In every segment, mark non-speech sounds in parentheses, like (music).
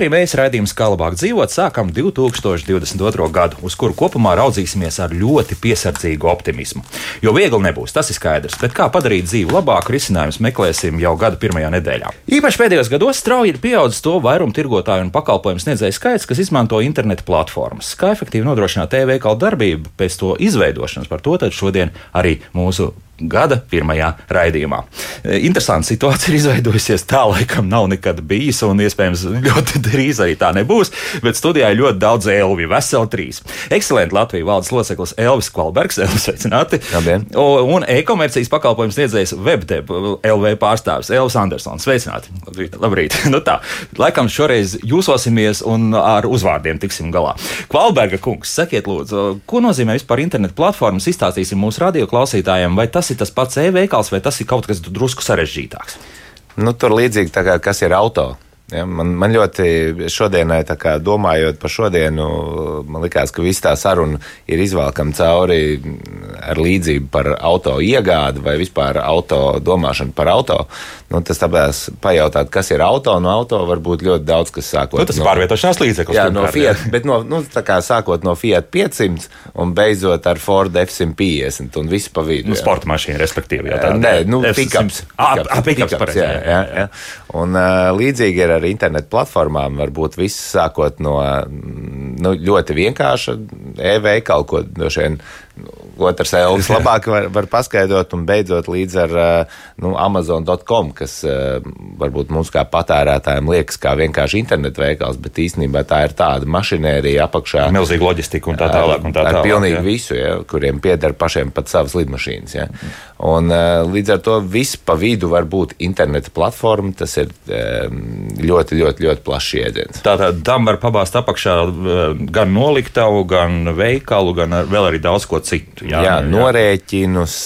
arī mēs raidījums Kā labāk dzīvot sākam 2022. gadu, uz kuru kopumā raudzīsimies ar ļoti piesardzīgu optimismu. Jo viegli nebūs, tas ir skaidrs, bet kā padarīt dzīvi labāku, risinājumus meklēsim jau gada pirmajā nedēļā. Īpaši pēdējos gados strauji ir pieaudzis to vairumu tirgotāju un pakalpojumu sniedzēju skaits, kas izmanto interneta platformas. Kā efektīvi nodrošināt e-veikalu darbību pēc to izveidošanas, par to šodien arī mūsu gada pirmajā raidījumā. E, interesanta situācija ir izveidojusies. Tā laikam nav nekad bijis, un iespējams ļoti drīz arī tā nebūs. Bet studijā ir ļoti daudz Elviju, veseli trīs. Ekscelenti Latvijas valdes loceklis Elvis Kvalbergs, (laughs) Elvis sveicināti. Labdien. Un e-komercijas pakalpojums sniedzējs Webdeb LV pārstāvis Elvis Andersons. Sveicināti! Labrīt! Labrīt. (laughs) nu tā, laikam šoreiz jūsosimies un ar uzvārdiem tiksim galā. Kvalberga kungs, sakiet lūdzu, ko nozīmē vispār internetu platformas? Izstāstīsim mūsu radio klausītājiem, vai tas tas ir tas pats e-veikals vai tas ir kaut kas drusku sarežģītāks? Nu, tur līdzīgi kā kas ir auto. Ja, man, man ļoti šodienai, kā, domājot par šodienu, man liekas, ka viss tā saruna ir izvēlkama cauri ar līdzību par auto iegādi vai vispār auto domāšanu par auto. Nu, tas tāpēc pajautāt, kas ir auto. No auto var būt ļoti daudz, kas sākot nu, tas no, pārvietošanās līdzeklis. Jā, no Fiat, bet no, nu, kā, sākot no Fiat 500 un beidzot ar Ford F150 un visu pa vidu. Nu, sporta mašīna, respektīvi. Jā, tā, nē, nu, pikaps. Pikaps, jā, jā, jā. Un uh, līdzīgi ir ar internetu platformām. Varbūt viss sākot no nu, ļoti vienkārša e-veikala, ko droši vien otrs Elvis labāk var, var paskaidrot, un beidzot līdz ar nu, Amazon.com, kas varbūt mums kā patērētājiem liekas kā vienkārši internetu veikals, bet īstenībā tā ir tāda mašinērija apakšā. Milzīga loģistika un tā tālāk. Un tā tālāk ar pilnīgi jā. visu, ja, kuriem pieder pašiem pat savas lidmašīnas. Ja. Un, līdz ar to viss pa vidu var būt interneta platforma, tas ir ļoti, ļoti, ļoti plašs jēdziens. Tātad tam var pabāzt apakšā gan noliktavu, gan veikalu, gan vēl arī daudz ko citu. Jā, jā norēķinus,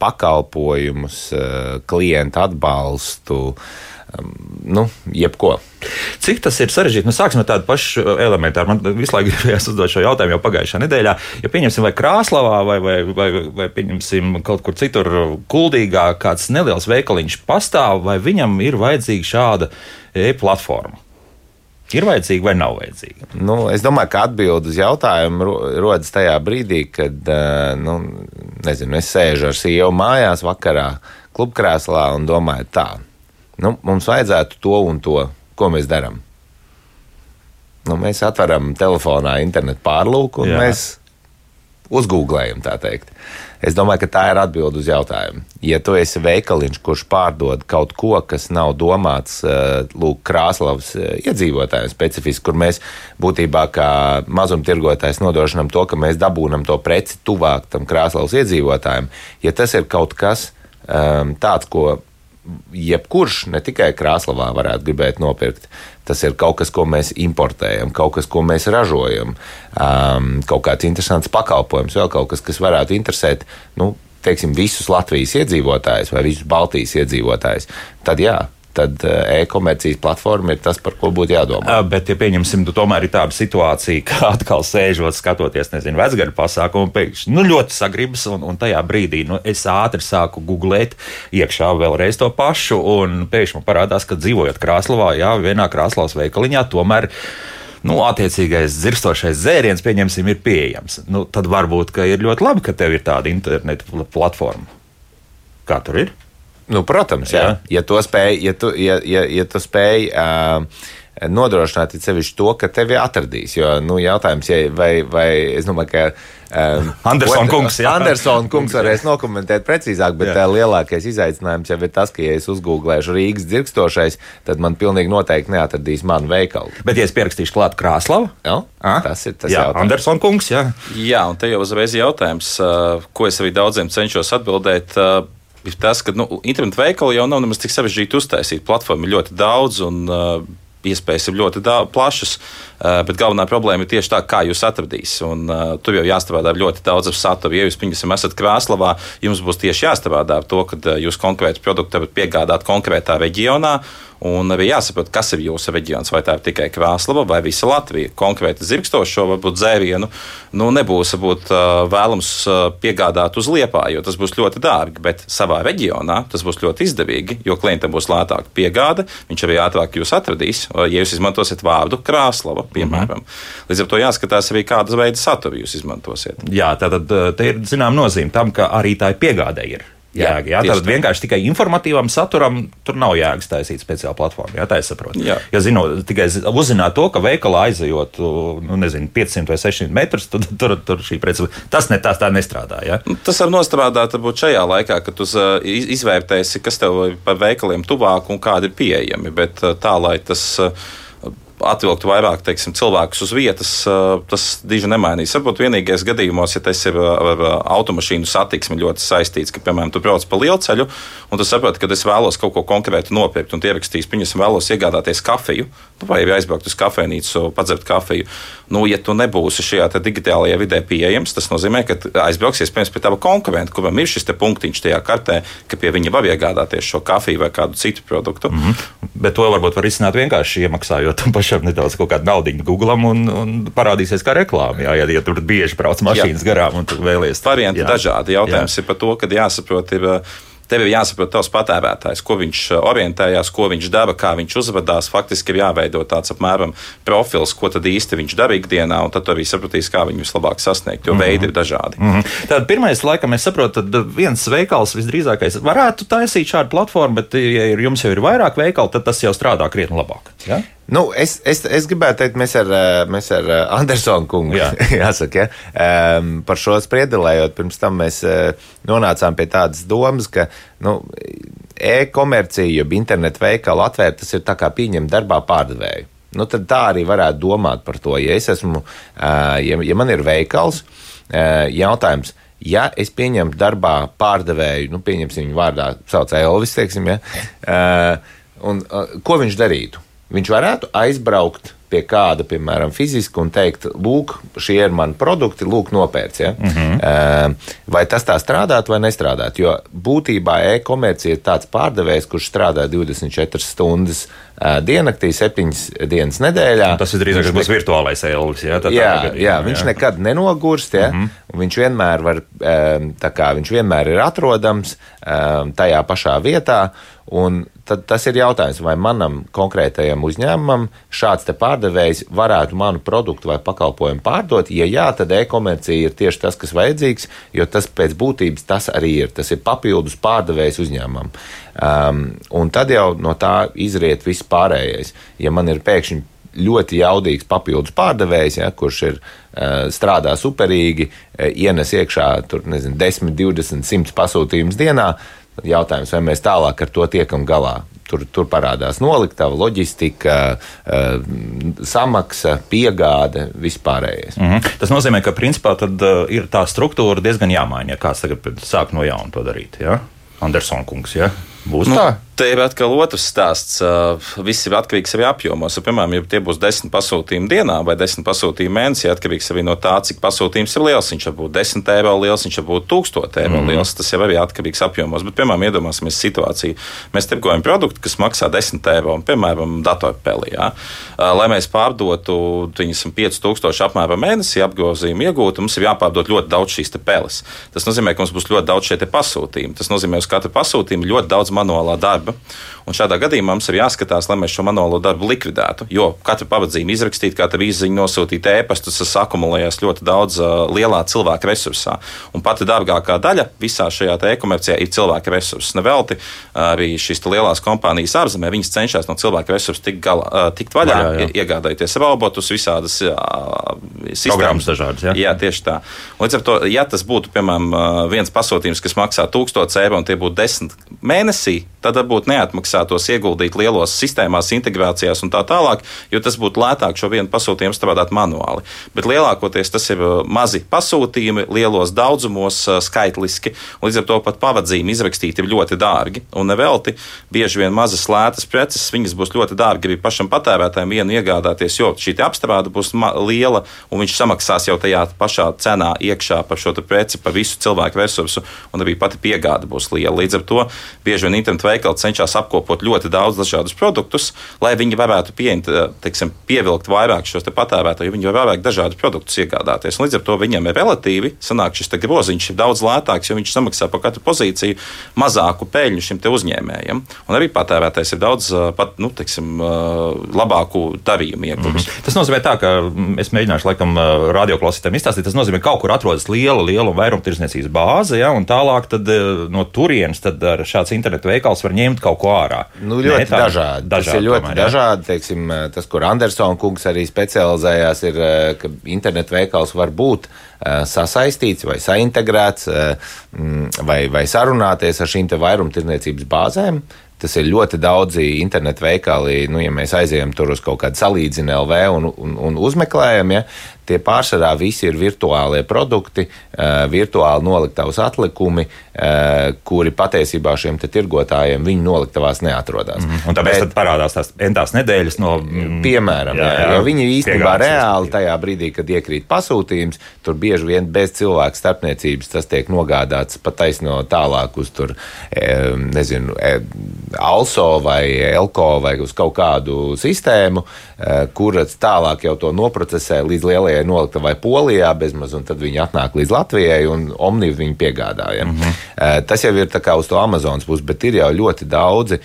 pakalpojumus, klientu atbalstu nu, jebko. Cik tas ir sarežģīti? Nu, sāksim no tāda paša elementāra. Man visu laiku gribējās uzdot šo jautājumu jau pagājušā nedēļā. Ja pieņemsim, vai Krāslavā, vai, vai, vai, vai pieņemsim kaut kur citur, kuldīgā, kāds neliels veikaliņš pastāv, vai viņam ir vajadzīga šāda e-platforma? Ir vajadzīga vai nav vajadzīga? Nu, es domāju, ka atbilde uz jautājumu rodas tajā brīdī, kad nu, nezinu, es sēžu ar sievu mājās vakarā, klubkrēslā un domāju, tā, nu, mums vajadzētu to un to, ko mēs darām. Nu, mēs atveram telefonā internetu pārlūku un Jā. mēs uzgooglējam, tā teikt. Es domāju, ka tā ir atbilde uz jautājumu. Ja tu esi veikaliņš, kurš pārdod kaut ko, kas nav domāts eh, lūk, Krāslavas eh, iedzīvotājiem specifiski, kur mēs būtībā kā mazumtirgotājs nodrošinām to, ka mēs dabūnam to preci tuvāk tam Krāslavas iedzīvotājiem, ja tas ir kaut kas um, tāds, ko jebkurš, ne tikai Krāslavā, varētu gribēt nopirkt. Tas ir kaut kas, ko mēs importējam, kaut kas, ko mēs ražojam, um, kaut kāds interesants pakalpojums, vēl kaut kas, kas varētu interesēt. Nu, Teiksim, visus Latvijas iedzīvotājus vai visus Baltijas iedzīvotājus, tad jā, tad eh, e-komercijas platforma ir tas, par ko būtu jādomā. Bet, ja pieņemsim, tu tomēr ir tāda situācija, (laughs) ka atkal sēžot, skatoties, nezinu, vecgadu pasākumu, pēkšņi nu, ļoti sagribas, un, un tajā brīdī nu, es ātri sāku googlēt iekšā vēlreiz to pašu, un pēkšņi man parādās, ka dzīvojot Krāslavā, jā, vienā Krāslavas veikaliņā, tomēr nu, attiecīgais dzirstošais dzēriens, pieņemsim, ir pieejams. Nu, tad varbūt ir ļoti labi, ka tev ir tāda interneta platforma. Kā tur ir? Nu, protams, jā. Jā. Ja to spēj, ja tu, ja, ja, ja tu spēj uh, nodrošināt sevišķi to, ka tevi atradīs. Jo nu, jautājums, ja, vai, vai es domāju, ka. Um, Andersona kungs, jā. Andersona kungs varēs nokomentēt precīzāk, bet jā. lielākais izaicinājums jau ir tas, ka, ja es uzgooglēšu Rīgas dzirkstošais, tad man pilnīgi noteikti neatradīs manu veikalu. Bet, ja es pierakstīšu klāt Krāslavu, jā, A? tas ir tas jautājums. Andersona kungs, jā. Jā, un te jau uzreiz jautājums, ko es arī daudziem cenšos atbildēt ir tas, ka nu, internetu veikalu jau nav nemaz tik sarežģīti uztaisīt. Platforma ir ļoti daudz un uh, iespējas ir ļoti daudz, plašas. Bet galvenā problēma ir tieši tā, kā jūs atradīsiet. Un, uh, tur jau jāstrādā ļoti daudz ar saturu. Ja jūs, piemēram, esat Krāslavā, jums būs tieši jāstrādā ar to, ka jūs konkrētu produktu varat piegādāt konkrētā reģionā. Un arī jāsaprot, kas ir jūsu reģions. Vai tā ir tikai Krāslava vai visa Latvija. Konkrēti zirgstošo, varbūt dzērienu, nu, nebūs varbūt, vēlams piegādāt uz liepā, jo tas būs ļoti dārgi. Bet savā reģionā tas būs ļoti izdevīgi, jo klientam būs lētāka piegāde. Viņš arī ātrāk jūs atradīs, ja jūs izmantosiet vārdu Krāslava, piemēram. Mm -hmm. Līdz ar to jāskatās arī, kādas veida saturu jūs izmantosiet. Jā, tātad te ir zinām nozīme tam, ka arī tā piegāde ir jēga. Jā, tad vienkārši tikai informatīvam saturam tur nav jēgas taisīt speciālu platformu. Jā, tā es saprotu. Jā. Ja zinot, tikai uzzināt to, ka veikalā aizejot nu, nezinu, 500 vai 600 metrus, tad (laughs) tur, tur šī prece, tas ne, tā, tā nestrādā. Jā. Nu, tas var nostrādāt varbūt šajā laikā, kad tu izvērtēsi, kas tev par veikaliem tuvāk un kādi ir pieejami. Bet tā, lai tas atvilkt vairāk teiksim, cilvēkus uz vietas, tas diži nemainīs. Varbūt vienīgais gadījumos, ja tas ir ar automašīnu satiksmi ļoti saistīts, ka, piemēram, tu brauc pa lielceļu un tu saproti, ka es vēlos kaut ko konkrētu nopirkt un ierakstīs, piemēram, vēlos iegādāties kafiju, nu, vai aizbraukt uz kafejnīcu, padzert kafiju. Nu, ja tu nebūsi šajā digitālajā vidē pieejams, tas nozīmē, ka aizbrauksies pie tava konkurenta, kuram ir šis punktiņš tajā kartē, ka pie viņa var iegādāties šo kafiju vai kādu citu produktu. Mm -hmm. Bet to varbūt var izsākt vienkārši iemaksājot tam pašam pašam nedaudz kaut kādu naudu Google un, un parādīsies kā reklāma. Jā, ja, ja tur bieži brauc mašīnas jā. garām un tu vēlies. Varianti dažādi. Jautājums jā. ir par to, ka jāsaprot. Ir, Tev ir jāsaprot tavs patērētājs, ko viņš orientējās, ko viņš dara, kā viņš uzvedās. Faktiski ir jāveido tāds apmēram profils, ko tad īsti viņš dara ikdienā, un tad arī sapratīs, kā viņu vislabāk sasniegt, jo mm -hmm. veidi ir dažādi. Mm -hmm. Tad pirmais, laikam, es saprotu, tad viens veikals visdrīzākais varētu taisīt šādu platformu, bet, ja jums jau ir vairāk veikalu, tad tas jau strādā krietni labāk. Ja? Nu, es, es, es gribētu teikt, mēs ar, mēs ar Andersonu kungu Jā. (laughs) jāsaka, ja, um, par šo spriedelējot. Pirms tam mēs uh, nonācām pie tādas domas, ka nu, e-komercija, jeb internetu veikalu atvērt, tas ir tā kā pieņemt darbā pārdevēju. Nu, tad tā arī varētu domāt par to. Ja, esmu, ja, ja man ir veikals, jautājums, ja es pieņemtu darbā pārdevēju, nu, pieņemsim viņu vārdā, sauc Elvis, teiksim, ja, un ko viņš darītu? Viņš varētu aizbraukt pie kāda, piemēram, fiziski un teikt, lūk, šie ir mani produkti, lūk, nopērts. Ja? Mm -hmm. Vai tas tā strādātu vai nestrādātu? Jo būtībā e-komercija ir tāds pārdevējs, kurš strādā 24 stundas diennaktī, 7 dienas nedēļā. Un tas ir drīzāk būs virtuālais elvis. Ja? Tā jā, gadījumā, jā, viņš jā. nekad nenogurst. Ja? Mm -hmm. Viņš vienmēr, var, kā, viņš vienmēr ir atrodams tajā pašā vietā. Un tad tas ir jautājums, vai manam konkrētajam uzņēmumam šāds pārdevējs varētu manu produktu vai pakalpojumu pārdot. Ja jā, tad e-komercija ir tieši tas, kas vajadzīgs, jo tas pēc būtības tas arī ir. Tas ir papildus pārdevējs uzņēmumam. Um, un tad jau no tā izriet viss pārējais. Ja man ir pēkšņi ļoti jaudīgs papildus pārdevējs, ja, kurš ir uh, strādā superīgi, uh, ienes iekšā tur, nezinu, 10, 20, 100 pasūtījumus dienā. Jautājums, vai mēs tālāk ar to tiekam galā? Tur, tur parādās noliktava, loģistika, uh, samaksa, piegāde, vispārējais. Mm -hmm. Tas nozīmē, ka principā tad, uh, ir tā struktūra diezgan jāmaina, ja kāds tagad sāk no jauna to darīt. Ja? Andersons kungs. Ja? Būs nu, tā. Te ir atkal otrs stāsts. Viss ir atkarīgs arī apjomos. Piemēram, ja tie būs desmit pasūtījumi dienā vai desmit pasūtījumi mēnesī, atkarīgs arī no tā, cik pasūtījums ir liels. Viņš var būt 10 eiro liels, viņš var būt 1000 eiro mm. liels. Tas jau arī atkarīgs apjomos. Bet, piemēram, iedomāsimies situāciju. Mēs tirgojam produktu, kas maksā 10 eiro, un, piemēram, datorpēlī. Ja? Lai mēs pārdotu 5000 apmēram mēnesī apgrozījumu iegūtu, mums ir jāpārdod ļoti daudz šīs peles. Tas nozīmē, ka mums būs ļoti daudz šie pasūtījumi. Tas nozīmē, ka uz katru pasūtījumu ļoti daudz manuālā darba. Un šādā gadījumā mums ir jāskatās, lai mēs šo manuālo darbu likvidētu. Jo katru pavadzījumu izrakstīt, katru izziņu nosūtīt ēpastus, tas akumulējas ļoti daudz lielā cilvēka resursā. Un pati dārgākā daļa visā šajā e-komercijā ir cilvēka resursi. Nevelti arī šīs lielās kompānijas ārzemē, viņas cenšas no cilvēka resursu tikt, galā, tikt vaļā, vaļā jā. iegādājoties robotus, visādas uh, sistēmas. Dažādas, jā. jā, tieši tā. Līdz ar to, ja tas būtu, piemēram, viens pasūtījums, kas maksā 1000 eiro un tie būtu 10 mēnesī, tad varbūt neatmaksātos ieguldīt lielos sistēmās, integrācijās un tā tālāk, jo tas būtu lētāk šo vienu pasūtījumu strādāt manuāli. Bet lielākoties tas ir uh, mazi pasūtījumi, lielos daudzumos, uh, skaitliski. Līdz ar to pat pavadzīmi izrakstīt ir ļoti dārgi. Un nevelti bieži vien mazas lētas preces, viņas būs ļoti dārgi arī pašam patērētājiem vienu iegādāties, jo šī apstrāde būs liela un viņš samaksās jau tajā pašā cenā iekšā par šo preci, par visu cilvēku resursu, un arī pati piegāde būs liela. Līdz ar to bieži vien internetu veikali cenšas apkopot ļoti daudz dažādus produktus, lai viņi varētu pieņemt, eh, teiksim, pievilkt vairāk šos patērētājus, jo viņi var vairāk dažādus produktus iegādāties. Un līdz ar to viņam ir relatīvi sanāk šis groziņš ir daudz lētāks, jo viņš samaksā par katru pozīciju mazāku peļņu šim uzņēmējam. Un arī patērētājs ir daudz eh, pat, nu, teiksim, eh, labāku darījumu iegūmis. Mm -hmm. Tas nozīmē tā, ka es mēģināšu laikam radioklausītājiem izstāstīt. Tas nozīmē, ka kaut kur atrodas liela, liela vairumtirdzniecības bāze, ja, un tālāk tad, no turienes tad šāds internetu veikals var ņemt kaut ko ārā. Nu, ļoti ne, tā, dažādi. dažādi. Tas ir ļoti tomēr, dažādi. Teiksim, tas, kur Andersona kungs arī specializējās, ir, ka internetu veikals var būt sasaistīts vai saintegrēts vai, vai sarunāties ar šīm vairumtirdzniecības bāzēm. Tas ir ļoti daudzi internetu veikali. Nu, ja mēs aizejam tur uz kaut kādu salīdzinu LV un, un, un uzmeklējam, ja, Tie pārsvarā visi ir virtuālie produkti, eh, virtuāli noliktavas atlikumi, eh, kuri patiesībā šiem tirgotājiem viņu noliktavās neatrodas. Mm. Un tāpēc Bet, parādās tās entās nedēļas no. Mm, piemēram, jā, jā, jo viņi īstenībā reāli tajā brīdī, kad iekrīt pasūtījums, tur bieži vien bez cilvēku starpniecības tas tiek nogādāts pat taisno tālāk uz tur, nezinu, e, ALSO vai ELKO vai uz kaut kādu sistēmu, kuras tālāk jau to noprocesē līdz lielajai lielajai noliktavai Polijā bezmaz, un tad viņi atnāk līdz Latvijai un Omniju viņu piegādāja. Mm -hmm. Tas jau ir uz to Amazonas puses, bet ir jau ļoti daudzi,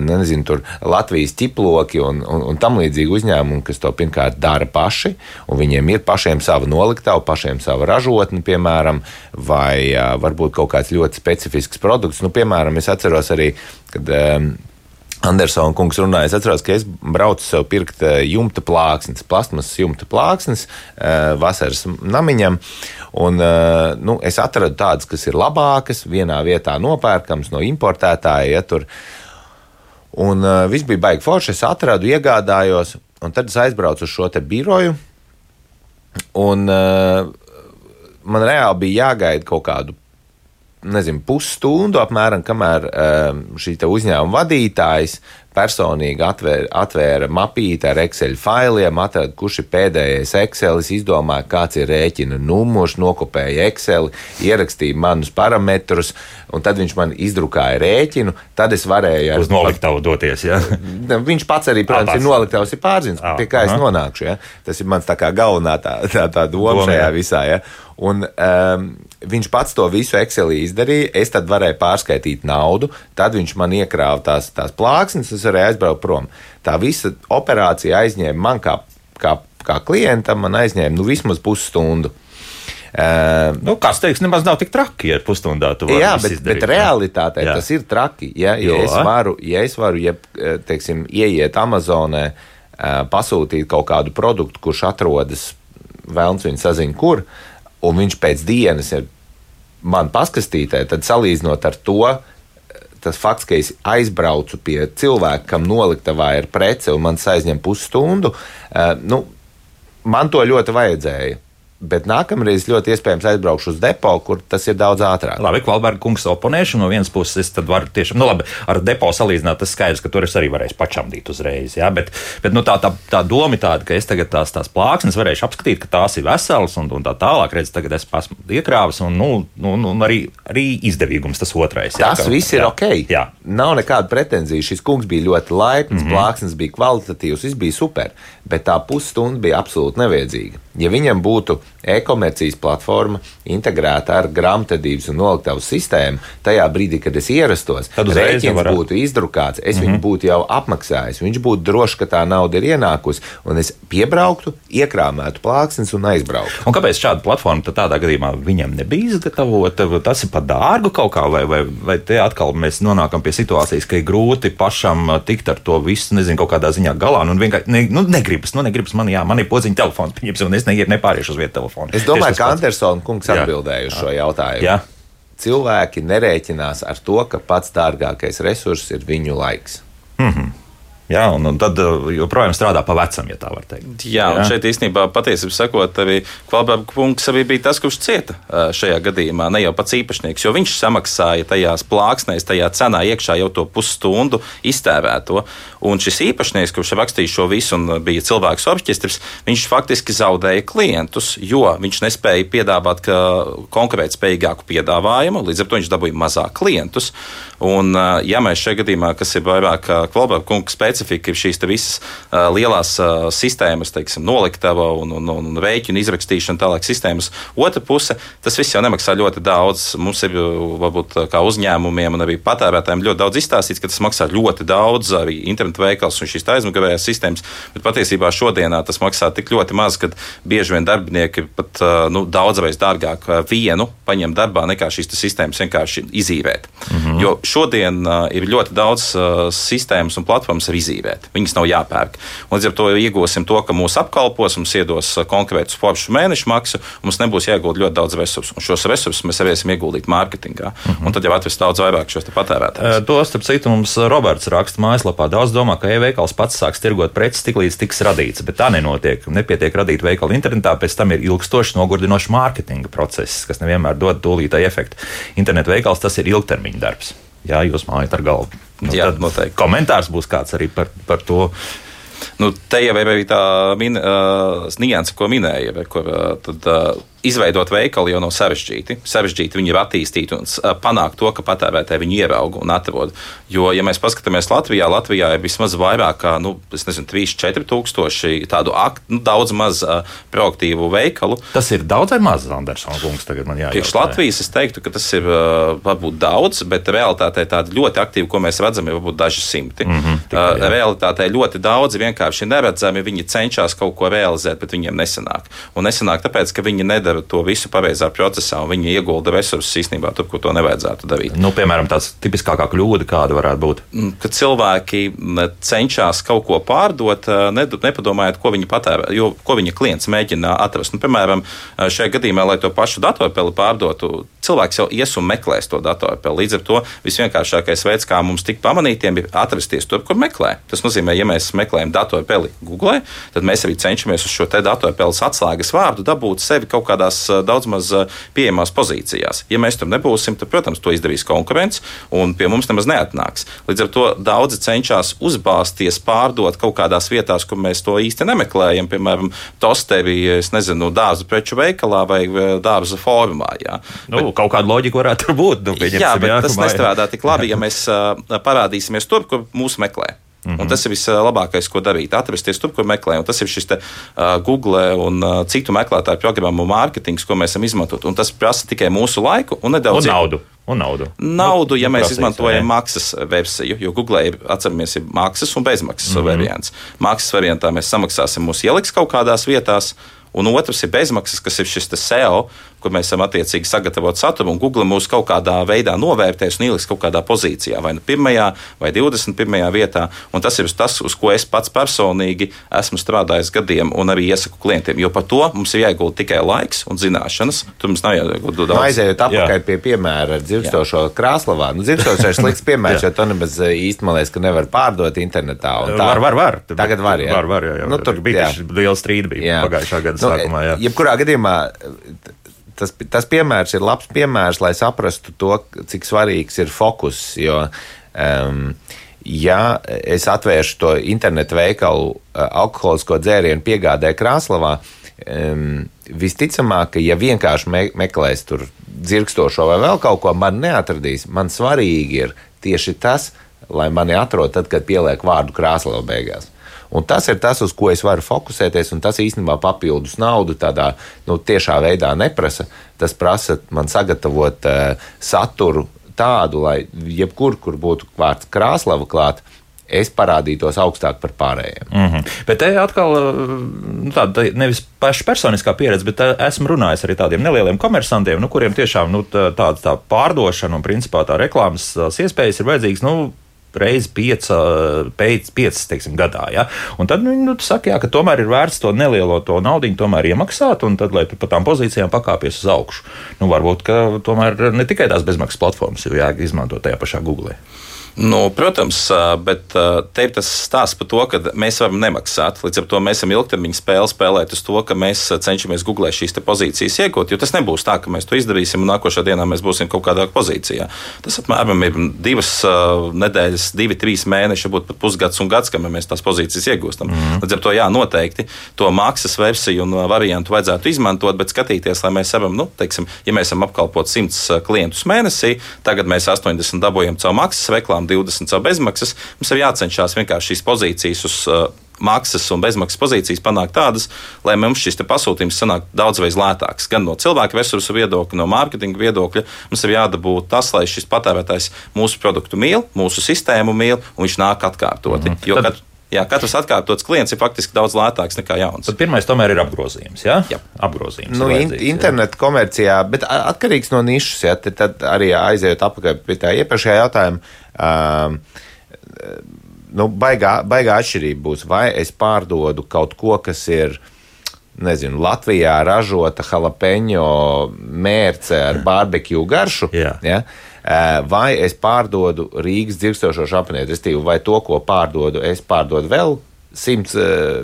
nezinu, tur Latvijas ķiploki un, un, un tam līdzīgi uzņēmumi, kas to pirmkārt dara paši, un viņiem ir pašiem sava noliktava, pašiem sava ražotne, piemēram, vai varbūt kaut kāds ļoti specifisks produkts. Nu, piemēram, es atceros arī, kad Andersona kungs runāja, es atceros, ka es braucu sev pirkt eh, jumta plāksnes, plasmas jumta plāksnes eh, vasaras namiņam. Un, eh, nu, es atradu tādas, kas ir labākas, vienā vietā nopērkams no importētāja. Ja, tur. un viss bija baigi forši. Es atradu, iegādājos, un tad es aizbraucu uz šo biroju. Un, man reāli bija jāgaida kaut kādu nezinu, pusstundu apmēram, kamēr um, šī uzņēmuma vadītājs personīgi atvēra, atvēra mapīti ar Excel failiem, atrada, kurš ir pēdējais Excel, izdomāja, kāds ir rēķina numurs, nokopēja Excel, ierakstīja manus parametrus, un tad viņš man izdrukāja rēķinu. Tad es varēju ar, uz noliktavu doties. Ja? (laughs) viņš pats arī, protams, ir noliktavs, ir pārzins, pie kā es nonākšu. Ja? Tas ir mans tā kā galvenā tā, tā, tā doma šajā visā. Ja? Un, um, viņš pats to visu Excelī izdarīja. Es tad varēju pārskaitīt naudu, tad viņš man iekrāva tās, tās plāksnes, es varēju aizbraukt prom. Tā visa operācija aizņēma man kā, kā, kā klientam, man aizņēma nu, vismaz pusstundu. Uh, nu, kāds teiks, nemaz nav tik traki, ja pusstundā tu vari jā, bet, izdarīt, bet realitātē jā. tas ir traki. Ja, ja, jo. es varu, ja es varu, ja, teiksim, ieiet Amazonē, uh, pasūtīt kaut kādu produktu, kurš atrodas vēlams viņa saziņa, kur, uh, un viņš pēc dienas ir man paskastītē, tad salīdzinot ar to, tas fakts, ka es aizbraucu pie cilvēka, kam noliktavā ir prece un man aizņem pusstundu, uh, nu, man to ļoti vajadzēja. Bet nākamreiz ļoti iespējams aizbraukšu uz depo, kur tas ir daudz ātrāk. Labi, Kvalberga kungs oponēšu no vienas puses, es tad varu tiešām, nu labi, ar depo salīdzināt, tas skaidrs, ka tur es arī varēšu pačamdīt uzreiz, jā, bet, bet nu, tā, tā, tā doma ir tāda, ka es tagad tās, tās plāksnes varēšu apskatīt, ka tās ir veselas un, un tā tālāk, redz, tagad es esmu iekrāvis un, nu, nu, nu arī, arī izdevīgums tas otrais. Jā, tas ka, viss ir jā, ok. Jā. Nav nekāda pretenzija. Šis kungs bija ļoti laipns, mm -hmm. plāksnes bija kvalitatīvs, viss bija super, bet tā pusstunda bija absolūti nevajadzīga. Ja viņam būtu e-komercijas platforma integrēta ar grāmatvedības un noliktavas sistēmu, tajā brīdī, kad es ierastos, tad rēķins būtu izdrukāts, es mm -hmm. viņu mhm. būtu jau apmaksājis, viņš būtu drošs, ka tā nauda ir ienākusi, un es piebrauktu, iekrāmētu plāksnes un aizbrauktu. Un kāpēc šāda platforma tādā gadījumā viņam nebija izgatavota? Tas ir par dārgu kaut kā, vai, vai, vai te atkal mēs nonākam pie situācijas, ka ir grūti pašam tikt ar to visu, nezinu, kaut kādā ziņā galā, nu, vienkārši ne, nu, negribas, nu, negribas man, jā, man ir podziņa telefons, pieņemsim, un es ne, nepāriešu uz vietu telefonu. Es domāju, ka Andersona kungs atbildēja uz šo jautājumu. Jā. cilvēki nerēķinās ar to, ka pats dārgākais resurss ir viņu laiks. Mm -hmm. Jā, un, un tad uh, joprojām strādā pa vecam, ja tā var teikt. Jā, un Jā. šeit īstenībā patiesībā sakot, arī Kvalbēra kungs arī bija tas, kurš cieta uh, šajā gadījumā, ne jau pats īpašnieks, jo viņš samaksāja tajās plāksnēs, tajā cenā iekšā jau to pusstundu iztēvēto. Un šis īpašnieks, kurš rakstīja šo visu un bija cilvēks orķestris, viņš faktiski zaudēja klientus, jo viņš nespēja piedāvāt konkurētspējīgāku piedāvājumu, līdz ar to viņš dabūja mazāk klientus. Un, uh, ja mēs šajā gadījumā, kas ir vairāk Kvalbēra kungs pēc specifika ir šīs visas lielās sistēmas, teiksim, noliktava un, un, un rēķinu izrakstīšana, tālāk sistēmas. Otra puse, tas viss jau nemaksā ļoti daudz. Mums ir varbūt kā uzņēmumiem un arī patērētājiem ļoti daudz izstāstīts, ka tas maksā ļoti daudz arī internetu veikals un šīs aizmugurējās sistēmas. Bet patiesībā šodienā tas maksā tik ļoti maz, ka bieži vien darbinieki pat nu, daudzreiz dārgāk vienu paņem darbā nekā šīs sistēmas vienkārši izīrēt. Mm -hmm. Jo šodien ir ļoti daudz sistēmas un platformas ar izīvēt. Viņas nav jāpērk. Līdz ar to iegūsim to, ka mūs apkalpos, mums iedos uh, konkrētu foršu mēnešu maksu, mums nebūs jāiegūt ļoti daudz resursu. Un šos resursus mēs varēsim ieguldīt mārketingā. Uh -huh. Un tad jau atvest daudz vairāk šos patērētājus. To starp citu mums Roberts raksta mājaslapā. Daudz domā, ka e-veikals pats sāks tirgot preces tik līdz tiks radīts, bet tā nenotiek. Nepietiek radīt veikalu internetā, pēc tam ir ilgstošs nogurdinošs mārketinga process, kas nevienmēr dod tūlītēju efektu. Internetu veikals tas ir ilgtermiņa darbs. Jā, jūs mājat ar galvu. Nu, Jā, noteikti. Komentārs būs kāds arī par, par to. Nu, te jau ir arī tā min, uh, nianse, ko minēja. Kur, uh, tad, uh, izveidot veikalu jau nav sarežģīti. Sarežģīti viņi ir attīstīti un panākt to, ka patērētāji viņu ierauga un atrod. Jo, ja mēs paskatāmies Latvijā, Latvijā ir vismaz vairāk kā nu, 3-4 tūkstoši tādu akt, nu, daudz maz uh, proaktīvu veikalu. Tas ir daudz vai maz, Andersons kungs, tagad man jājautā. Priekš Latvijas es teiktu, ka tas ir uh, varbūt daudz, bet realitātē tādi ļoti aktīvi, ko mēs redzam, ir varbūt daži simti. Mm -hmm, tikai, uh, realitātē ļoti daudzi vienkārši neredzami, viņi cenšas kaut ko realizēt, bet viņiem nesanāk. Un nesanāk tāpēc, ka viņi nedara nedara to visu pareizā procesā, un viņi iegulda resursus īstenībā tur, kur to nevajadzētu darīt. Nu, piemēram, tāds tipiskākā kļūda, kāda varētu būt. Mm, kad cilvēki cenšas kaut ko pārdot, nepadomājot, ko viņi patērē, jo ko viņa klients mēģina atrast. Nu, piemēram, šajā gadījumā, lai to pašu datorpeli pārdotu, cilvēks jau ies un meklēs to datorpeli. Līdz ar to visvienkāršākais veids, kā mums tikt pamanītiem, ir atrasties tur, kur meklē. Tas nozīmē, ja mēs meklējam datorpeli Google, tad mēs arī cenšamies uz šo datorpeles atslēgas vārdu dabūt sevi kaut kādā tādās daudz maz pieejamās pozīcijās. Ja mēs tur nebūsim, tad, protams, to izdarīs konkurence un pie mums nemaz neatnāks. Līdz ar to daudzi cenšas uzbāzties, pārdot kaut kādās vietās, kur mēs to īsti nemeklējam, piemēram, tosteri, es nezinu, dārza preču veikalā vai dārza formā. Jā. Nu, bet, kaut kāda loģika varētu būt. Nu, jā, bet jā, tas nestrādā tik labi, (laughs) ja mēs parādīsimies tur, kur mūs meklē. Mm -hmm. Un tas ir vislabākais, ko darīt. Atrasties tur, kur meklē. Un tas ir šis te, uh, Google un uh, citu meklētāju programmu mārketings, ko mēs esam izmantot. Un tas prasa tikai mūsu laiku un nedaudz un naudu. Un naudu. Naudu, ja nu, mēs prasīs, izmantojam vai? maksas versiju, jo Google ir, atceramies, ir maksas un bezmaksas mm -hmm. variants. Maksas variantā mēs samaksāsim, mūs ieliks kaut kādās vietās, un otrs ir bezmaksas, kas ir šis SEO, kur mēs esam attiecīgi sagatavot saturu, un Google mūs kaut kādā veidā novērtēs un ieliks kaut kādā pozīcijā, vai nu pirmajā, vai 21. vietā. Un tas ir tas, uz ko es pats personīgi esmu strādājis gadiem, un arī iesaku klientiem. Jo par to mums ir jāiegulda tikai laiks un zināšanas. Tur mums nav jāiegulda daudz. Aizejot atpakaļ pie piemēra ar dzirkstošo krāslavā. Nu, dzirkstošais ir slikts piemērs, jo to nemaz eh, īsti man liekas, ka nevar pārdot internetā. Tā, var, var, var. Tagad var, jā. Var, var, jā, jā. Nu, tur bija liela strīda bija jā. pagājušā gada nu, sākumā. Jā. Jebkurā gadījumā tas, tas piemērs ir labs piemērs, lai saprastu to, cik svarīgs ir fokus. Jo, um, ja es atvēršu to internetu veikalu uh, alkoholisko dzērienu piegādē Krāslavā, um, visticamāk, ka ja vienkārši me meklēs tur dzirkstošo vai vēl kaut ko, man neatradīs. Man svarīgi ir tieši tas, lai mani atrod tad, kad pieliek vārdu Krāslava beigās. Un tas ir tas, uz ko es varu fokusēties, un tas īstenībā papildus naudu tādā nu, tiešā veidā neprasa. Tas prasa man sagatavot uh, saturu tādu, lai jebkur, kur būtu vārds krāslava klāta, es parādītos augstāk par pārējiem. Mm -hmm. Bet te atkal eh, nu, tāda nevis paša personiskā pieredze, bet eh, esmu runājis arī tādiem nelieliem komersantiem, nu, kuriem tiešām nu, tāda tā pārdošana un principā tā reklāmas iespējas ir vajadzīgas. Nu, reizes pieca, pēc, piecas teiksim, gadā. Ja? Un tad viņi nu, saka, jā, ka tomēr ir vērts to nelielo to naudu tomēr iemaksāt, un tad, lai tu pa tām pozīcijām pakāpies uz augšu. Nu, varbūt, ka tomēr ne tikai tās bezmaksas platformas ir jāizmanto tajā pašā Google. Nu, protams, bet te ir tas stāsts par to, ka mēs varam nemaksāt. Līdz ar to mēs esam ilgtermiņa spēle spēlēt uz to, ka mēs cenšamies googlēt šīs pozīcijas iegūt. Jo tas nebūs tā, ka mēs to izdarīsim un nākošā dienā mēs būsim kaut kādā pozīcijā. Tas apmēram ir divas nedēļas, divi, trīs mēneši, varbūt pat pusgads un gads, kamēr mēs tās pozīcijas iegūstam. Mm. Līdz ar to jā, noteikti to maksas versiju un variantu vajadzētu izmantot, bet skatīties, lai mēs varam, nu, teiksim, ja mēs esam apkalpot 100 klientus mēnesī, tagad mēs 80 dabūjam caur maksas reklāmu 20 caur bezmaksas. Mums ir jācenšas vienkārši šīs pozīcijas uz uh, maksas un bezmaksas pozīcijas panākt tādas, lai mums šis pasūtījums sanāk daudzreiz lētāks. Gan no cilvēku resursu viedokļa, no mārketinga viedokļa. Mums ir jādabū tas, lai šis patērētājs mūsu produktu mīl, mūsu sistēmu mīl un viņš nāk atkārtoti. Mm -hmm. Jo, Tad... kad, Jā, katrs atkārtots klients ir faktiski daudz lētāks nekā jauns. Tad pirmais tomēr ir apgrozījums. Jā, jā. apgrozījums. Nu, in, internetu komercijā, bet atkarīgs no nišas. Jā, tad, arī aizējot apakaļ pie tā iepriekšējā jautājuma. Um, nu, baigā, baigā atšķirība būs, vai es pārdodu kaut ko, kas ir nezinu, Latvijā ražota jalapeņo mērce ar barbekju garšu. Jā. Ja? Vai es pārdodu Rīgas dzirkstošo šampanietu, respektīvi, vai to, ko pārdodu, es pārdodu vēl simts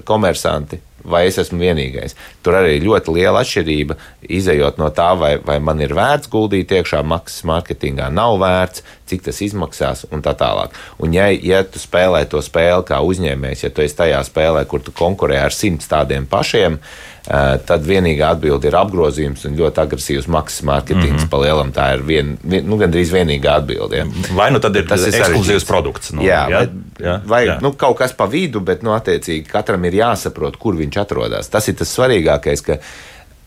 komersanti vai es esmu vienīgais. Tur arī ļoti liela atšķirība, izējot no tā, vai, vai man ir vērts guldīt iekšā maksas mārketingā, nav vērts, cik tas izmaksās un tā tālāk. Un, ja, ja tu spēlē to spēli kā uzņēmējs, ja tu esi tajā spēlē, kur tu konkurē ar simts tādiem pašiem, eh, tad vienīgā atbilde ir apgrozījums un ļoti agresīvs maksas mārketings. Mm -hmm. Palielam tā ir vien, vien, nu, gandrīz vienīgā atbilde. Ja. Vai nu tad ir tas ekskluzīvs produkts? Nu, jā, jā, vai, jā, vai jā. Nu, kaut kas pa vidu, bet nu, attiecīgi katram ir jāsaprot, kur viņš atrodas. Tas ir tas svarīgākais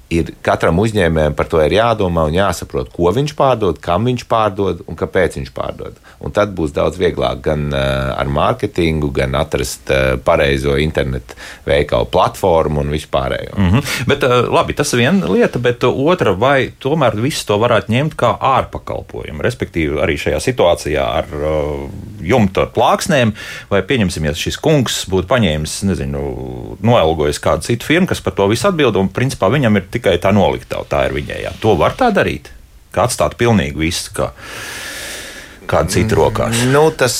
ir katram uzņēmējam par to ir jādomā un jāsaprot, ko viņš pārdod, kam viņš pārdod un kāpēc viņš pārdod. Un tad būs daudz vieglāk gan uh, ar mārketingu, gan atrast uh, pareizo internetu veikalu platformu un vispārējo. Mm -hmm. Bet, uh, labi, tas ir viena lieta, bet otra, vai tomēr visu to varētu ņemt kā ārpakalpojumu, respektīvi arī šajā situācijā ar jumta plāksnēm, vai pieņemsim, ja šis kungs būtu paņēmis, nezinu, noelgojis kādu citu firmu, kas par to visu atbild, un principā viņam ir tikai tā noliktava, tā ir viņējā. To var tā darīt, kā atstāt pilnīgi visu. Kā kāda cita rokās. Nu, tas,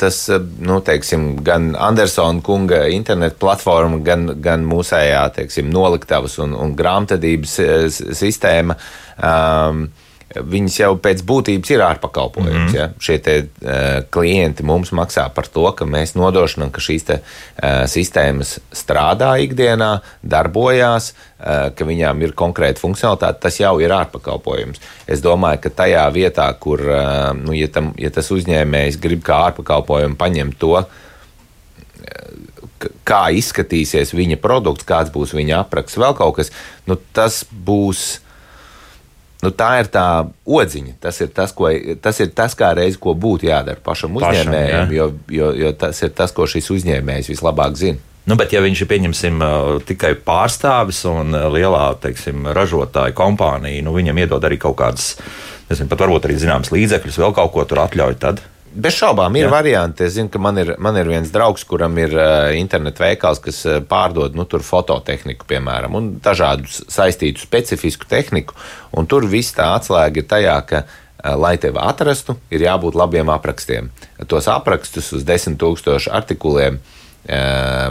tas nu, teiksim, gan Andersona kunga internetu platforma, gan, gan mūsējā teiksim, noliktavas un, un grāmatvedības eh, sistēma. Um, viņas jau pēc būtības ir ārpakalpojums. Mm -hmm. ja? Šie te, uh, klienti mums maksā par to, ka mēs nodrošinām, ka šīs te, uh, sistēmas strādā ikdienā, darbojās, uh, ka viņām ir konkrēta funkcionalitāte. Tas jau ir ārpakalpojums. Es domāju, ka tajā vietā, kur uh, nu, ja, tam, ja tas uzņēmējs grib kā ārpakalpojumu paņemt to, kā izskatīsies viņa produkts, kāds būs viņa apraksts, vēl kaut kas, nu, tas būs Nu, tā ir tā odziņa. Tas ir tas, ko, tas ir tas kā reiz, ko būtu jādara pašam uzņēmējam, pašam, jo, jo, jo tas ir tas, ko šis uzņēmējs vislabāk zina. Nu, bet, ja viņš ir pieņemsim, tikai pārstāvis un lielā teiksim, ražotāja kompānija, nu, viņam iedod arī kaut kādas, nezinu, pat varbūt arī zināmas līdzekļus, vēl kaut ko tur atļauj. Tad Bez šaubām ir Jā. varianti. Es zinu, ka man ir, man ir viens draugs, kuram ir uh, internetu veikals, kas uh, pārdod nu, fototehniku, piemēram, un dažādu saistītu specifisku tehniku. Tur viss tā atslēga ir tajā, ka, uh, lai tevi atrastu, ir jābūt labiem aprakstiem. Tos aprakstus uz desmit tūkstošu artikuliem uh,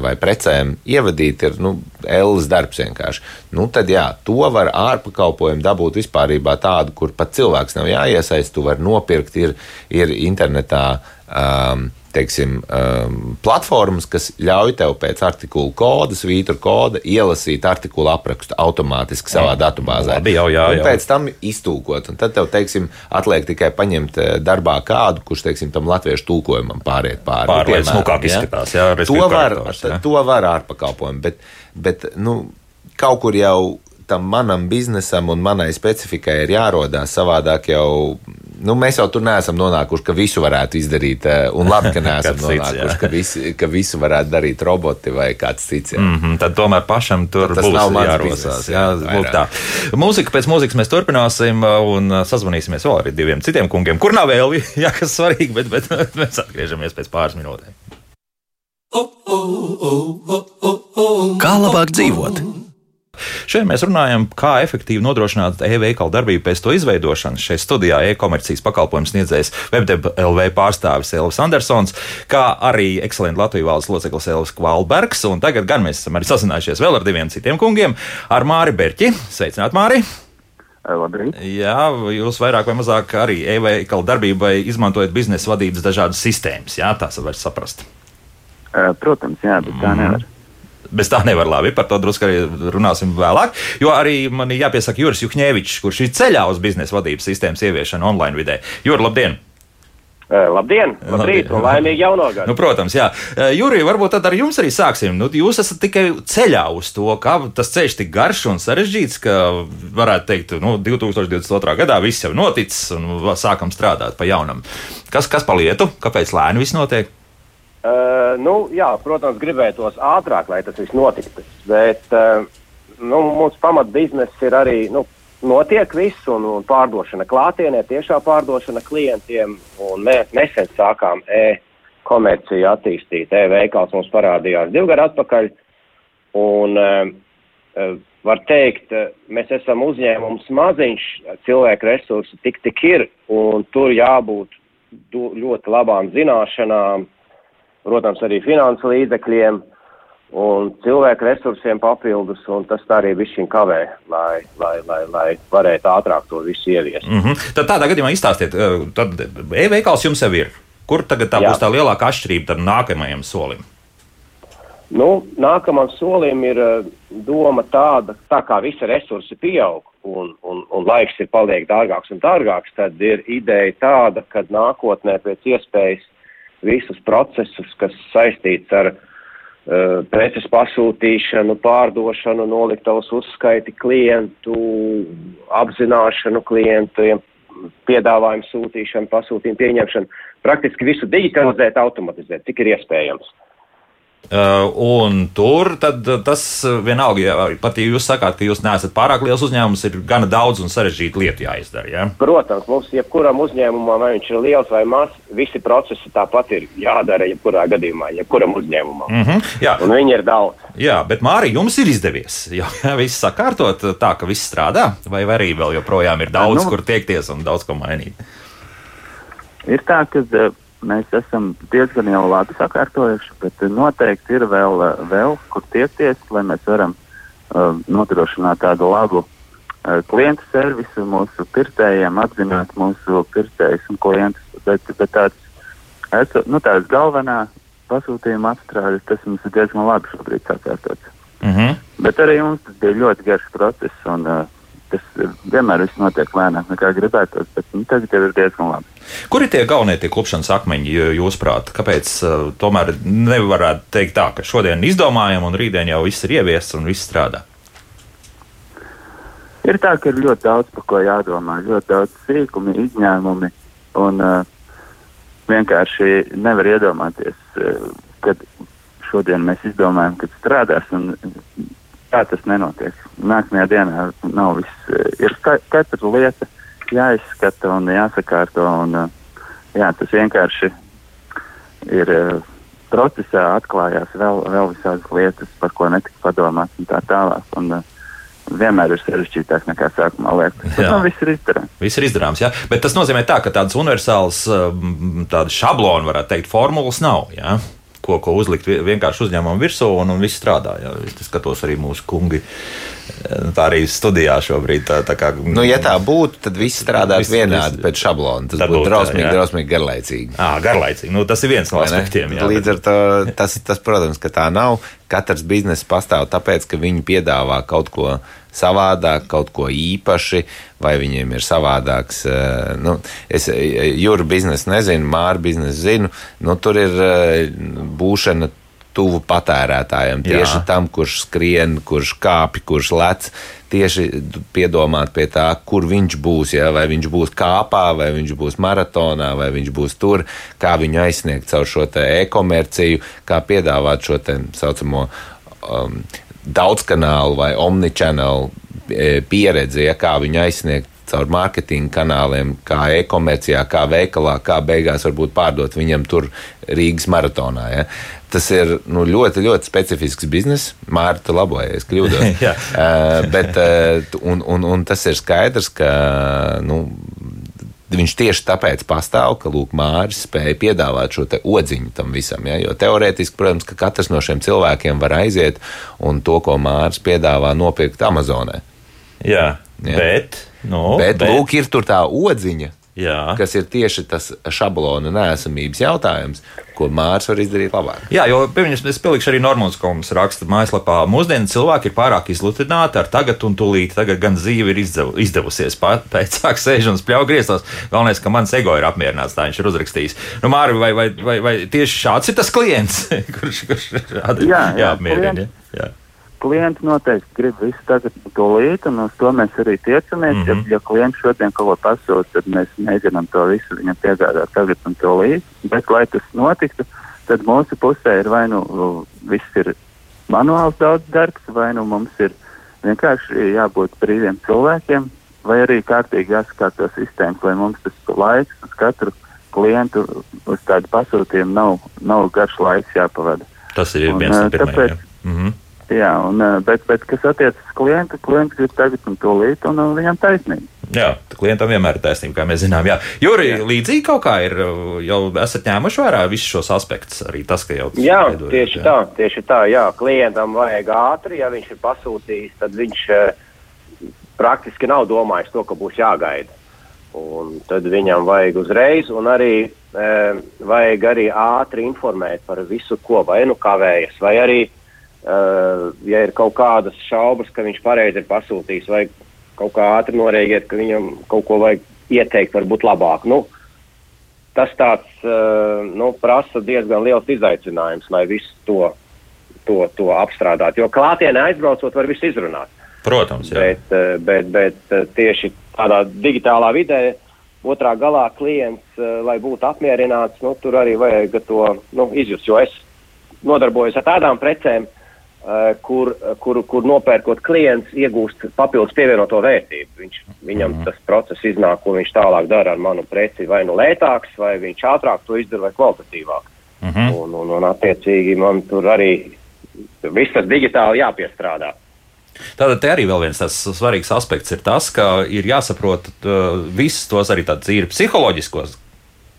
vai precēm ievadīt, ir nu, Ēlas darbs vienkārši. Nu, tad jā, to var ārpakalpojumu dabūt vispār tādu, kur pat cilvēks nav jāiesaist, tu vari nopirkt, ir, ir internetā. Um, teiksim, um, platformas, kas ļauj tev pēc artikula koda, svītra koda, ielasīt artikula aprakstu automātiski savā jā, datubāzē. Labi, jau, jā. Un pēc tam iztūkot. Un tad tev, teiksim, atliek tikai paņemt eh, darbā kādu, kurš, teiksim, tam latviešu tulkojumam pāriet pāri. Pāri, lai smukāk izskatās, jā, to var, to var ārpakalpojumu, bet, bet, nu, kaut kur jau tam manam biznesam un manai specifikai ir jārodās savādāk jau. Nu, mēs jau tur neesam nonākuši, ka visu varētu izdarīt, eh, un labi, ka (laughs) neesam cits, nonākuši, jā. ka, visi, ka visu varētu darīt roboti vai kāds cits. jā. Mm -hmm, tad tomēr pašam tur Tas būs jārosās. Jā, jā, tā. Mūzika pēc mūzikas mēs turpināsim uh, un uh, sazvanīsimies vēl ar diviem citiem kungiem, kur nav vēl, (laughs) jā, kas svarīgi, bet, bet (laughs) mēs atgriežamies pēc pāris minūtēm. Kā labāk dzīvot? Šeit mēs runājam, kā efektīvi nodrošināt e-veikalu darbību pēc to izveidošanas. Šeit studijā e-komercijas pakalpojums sniedzējs WebDev LV pārstāvis Elvis Andersons, kā arī ekscelents Latvijas valsts loceklis Elvis Kvalbergs. Un tagad gan mēs esam arī sazinājušies vēl ar diviem citiem kungiem, ar Māri Berķi. Sveicināt, Māri! Labrīt. Jā, jūs vairāk vai mazāk arī e-veikalu darbībai izmantojat biznesa vadības dažādas sistēmas. Jā, tās var saprast. Protams, jā, bet tā nevar. Bez tā nevar labi. Par to drusku arī runāsim vēlāk. Jo arī man jāpiesaka Juris Juhņēvičs, kurš ir ceļā uz biznesa vadības sistēmas ieviešanu online vidē. Juri, labdien! Eh, Labdien, labrīt, un laimīgi jauno gadu. Nu, protams, jā. Eh, Jurija, varbūt tad ar jums arī sāksim. Nu, jūs esat tikai ceļā uz to, kā tas ceļš tik garš un sarežģīts, ka varētu teikt, nu, 2022. gadā viss jau noticis un sākam strādāt pa jaunam. Kas, kas pa lietu? Kāpēc lēni viss notiek? Uh, nu, jā, protams, gribētos ātrāk, lai tas viss notiktu. Bet uh, nu, mūsu pamat biznesa ir arī nu, notiek viss, un, un pārdošana klātienē, tiešā pārdošana klientiem. Mēs nesen sākām e-komerciju attīstīt. E-veikals mums parādījās divu gadu atpakaļ. Un, uh, var teikt, mēs esam uzņēmums maziņš, cilvēku resursi tik tik ir, un tur jābūt ļoti labām zināšanām protams, arī finansu līdzekļiem un cilvēku resursiem papildus, un tas tā arī višķiņ kavē, lai, lai, lai, lai varētu ātrāk to visu ieviest. Mm -hmm. Tad tādā gadījumā izstāstiet, eh, tad e-veikals jums jau ir. Kur tagad tā Jā. būs tā lielākā atšķirība tam nākamajam solim? Nu, nākamam solim ir eh, doma tāda, tā kā visi resursi pieaug un, un, un laiks ir paliek dārgāks un dārgāks, tad ir ideja tāda, ka nākotnē pēc iespējas visus procesus, kas saistīts ar uh, preces pasūtīšanu, pārdošanu, noliktavas uzskaiti klientu, apzināšanu klientiem, piedāvājumu sūtīšanu, pasūtījumu pieņemšanu, praktiski visu digitalizēt, automatizēt, cik ir iespējams. Uh, un tur tad, uh, tas uh, vienalga, ja pat ja jūs sakāt, ka jūs neesat pārāk liels uzņēmums, ir gana daudz un sarežģītu lietu jāizdara. Ja? Protams, mums jebkuram uzņēmumam, vai viņš ir liels vai mazs, visi procesi tāpat ir jādara jebkurā gadījumā, jebkuram uzņēmumam. Mm -hmm. Jā, Un viņi ir daudz. jā, bet Mārija, jums ir izdevies. (laughs) Jā, viss sakārtot tā, ka viss strādā, vai arī vēl joprojām ir daudz, Nu. kur tiekties un daudz ko mainīt. Ir tā, ka eh, mēs esam diezgan jau labi sakārtojuši, bet noteikti ir vēl, vēl kur tiekties, lai mēs varam uh, nodrošināt tādu labu uh, klientu servisu mūsu pircējiem, apzināt mūsu pircējus un klientus. Bet, bet tāds, es, nu, tāds galvenā pasūtījuma apstrādes, tas mums ir diezgan labi šobrīd sakārtots. Mm -hmm. Bet arī mums tas bija ļoti garš process, un uh, tas uh, vienmēr viss notiek lēnāk nekā gribētos, bet nu, tagad jau ir diezgan labi. Kur ir tie galvenie tie klupšanas akmeņi, jū- jūsuprāt? Kāpēc uh, tomēr nevarētu teikt tā, ka šodien izdomājam un rītdien jau viss ir ieviests un viss strādā? Ir tā, ka ir ļoti daudz par ko jādomā, ļoti daudz sīkumi, izņēmumi, un uh, vienkārši nevar iedomāties, uh, kad šodien mēs izdomājam, kad strādās, un tā tas nenotiek. Nākamajā dienā nav viss, uh, ir ka katra lieta jāizskata un jāsakārto, un uh, jā, tas vienkārši ir uh, procesā atklājās vēl, vēl visādas lietas, par ko netika padomāts un tā tālāk. Un, uh, vienmēr ir sarežģītāk nekā sākumā liekas. Tas nu, viss ir izdarāms. Viss ir izdarāms, jā. Bet tas nozīmē, tā, ka tādas universālas, tādas šablonu, varētu teikt, formulas nav. Jā? Ko, ko uzlikt vie- vienkārši uzņēmumam virsū, un, un viss strādā. Jā. Es skatos arī mūsu kungi. eh, Tā arī studijā šobrīd. Tā, tā kā, Nu, ja tā būtu, tad viss strādātu vienādi pēc šablona. Tas būtu drausmīgi, jā. drausmīgi garlaicīgi. À, garlaicīgi. Nu, tas ir viens no aspektiem. Jā, Līdz ar to tas, tas, protams, ka tā nav. Katrs bizness pastāv tāpēc, ka viņi piedāvā kaut ko savādāk, kaut ko īpaši, vai viņiem ir savādāks. eh, Nu, es jūru biznesu nezinu, māru biznesu zinu. Nu, tur ir eh, būšana tuvu patērētājiem, tieši Jā. tam, kurš skrien, kurš kāpj, kurš lec. Tieši piedomāt pie tā, kur viņš būs. Ja? Vai viņš būs kāpā, vai viņš būs maratonā, vai viņš būs tur, kā viņu aizsniegt caur šo e-komerciju, kā piedāvāt šo tā saucamo um, daudzkanālu vai omnichannel e, pieredzi, ja? kā viņu aizsniegt caur mārketinga kanāliem, kā e-komercijā, kā veikalā, kā beigās varbūt pārdot viņam tur Rīgas maratonā. Ja? Tas ir nu, ļoti, ļoti specifisks bizness. Mārta, labojies, kļūdos. (laughs) Uh, bet, uh, un, un, un tas ir skaidrs, ka nu, viņš tieši tāpēc pastāv, ka Lūk, Māris spēja piedāvāt šo odziņu tam visam. Ja? Jo teorētiski, protams, ka katrs no šiem cilvēkiem var aiziet un to, ko Māris piedāvā, nopirkt Amazonē. Jā, Jā. bet. Nu, Bet, bet lūk, ir tur tā odziņa, Jā. kas ir tieši tas šablona nēsamības jautājums, ko Mārcis var izdarīt labāk. Jā, jo piemēram, es pielikšu arī Normāls Komas raksta mājaslapā. Mūsdienu cilvēki ir pārāk izlutināti ar tagad un tūlīt. Tagad gan dzīve ir izdev, izdevusies. Pēc tam sēž un spļauj griestos. Galvenais, ka mans ego ir apmierināts. Tā viņš ir uzrakstījis. Nu, Māri, vai, vai, vai, vai tieši šāds ir tas klients, (laughs) kurš, kurš šādi Jā, jā, jāapmierina? klients. Jā. Klienti noteikti grib visu tagad un tūlīt, un uz to mēs arī tiecamies. Mm Mhm. -hmm. ja, ja klients šodien kaut ko pasūta, tad mēs mēģinām to visu viņam piegādāt tagad un tūlīt. Bet, lai tas notiktu, tad mūsu pusē ir vai nu viss ir manuāls daudz darbs, vai nu mums ir vienkārši jābūt brīviem cilvēkiem, vai arī kārtīgi jāsakārto sistēmas, lai mums tas laiks uz katru klientu uz tādu pasūtījumu nav, nav garš laiks jāpavada. Tas ir Un, viens no ā, pirmajiem. tāpēc- jā. Mhm. Jā, un, bet, bet kas attiecas uz klientu, klients grib tagad un tūlīt, un ā, viņam taisnība. Jā, klientam vienmēr ir taisnība, kā mēs zinām. Jā, Juri, līdzīgi kaut kā ir, jau esat ņēmuši vērā visus šos aspektus. Arī tas, ka jau Jā, veidojat, tieši jā. tā, tieši tā. Jā, klientam vajag ātri, ja viņš ir pasūtījis, tad viņš praktiski nav domājis to, ka būs jāgaida. Un tad viņam vajag uzreiz, un arī e, vajag arī ātri informēt par visu, ko vai nu kavējas, vai arī, e, ja ir kaut kādas šaubas, ka viņš pareizi ir pasūtījis, vai kaut kā ātri norēģēt, ka viņam kaut ko vajag ieteikt, varbūt labāk. Nu, tas tāds uh, nu, prasa diezgan liels izaicinājums, lai visu to, to, to apstrādātu. Jo klātienē aizbraucot, var visu izrunāt. Protams, jā. Bet, eh, bet, bet tieši tādā digitālā vidē, otrā galā klients, lai būtu apmierināts, nu, tur arī vajag to nu, izjust. Jo es nodarbojos ar tādām precēm, kur, kur, kur nopērkot klients iegūst papildus pievienoto vērtību. Viņš, viņam mm. tas process iznāk, ko viņš tālāk dara ar manu preci, vai nu lētāks, vai viņš ātrāk to izdara, vai kvalitatīvāk. Mm -hmm. Un, un, un attiecīgi man tur arī viss tas digitāli jāpiestrādā. Tātad arī vēl viens tas svarīgs aspekts ir tas, ka ir jāsaprot uh, visus tos arī tādus ir psiholoģiskos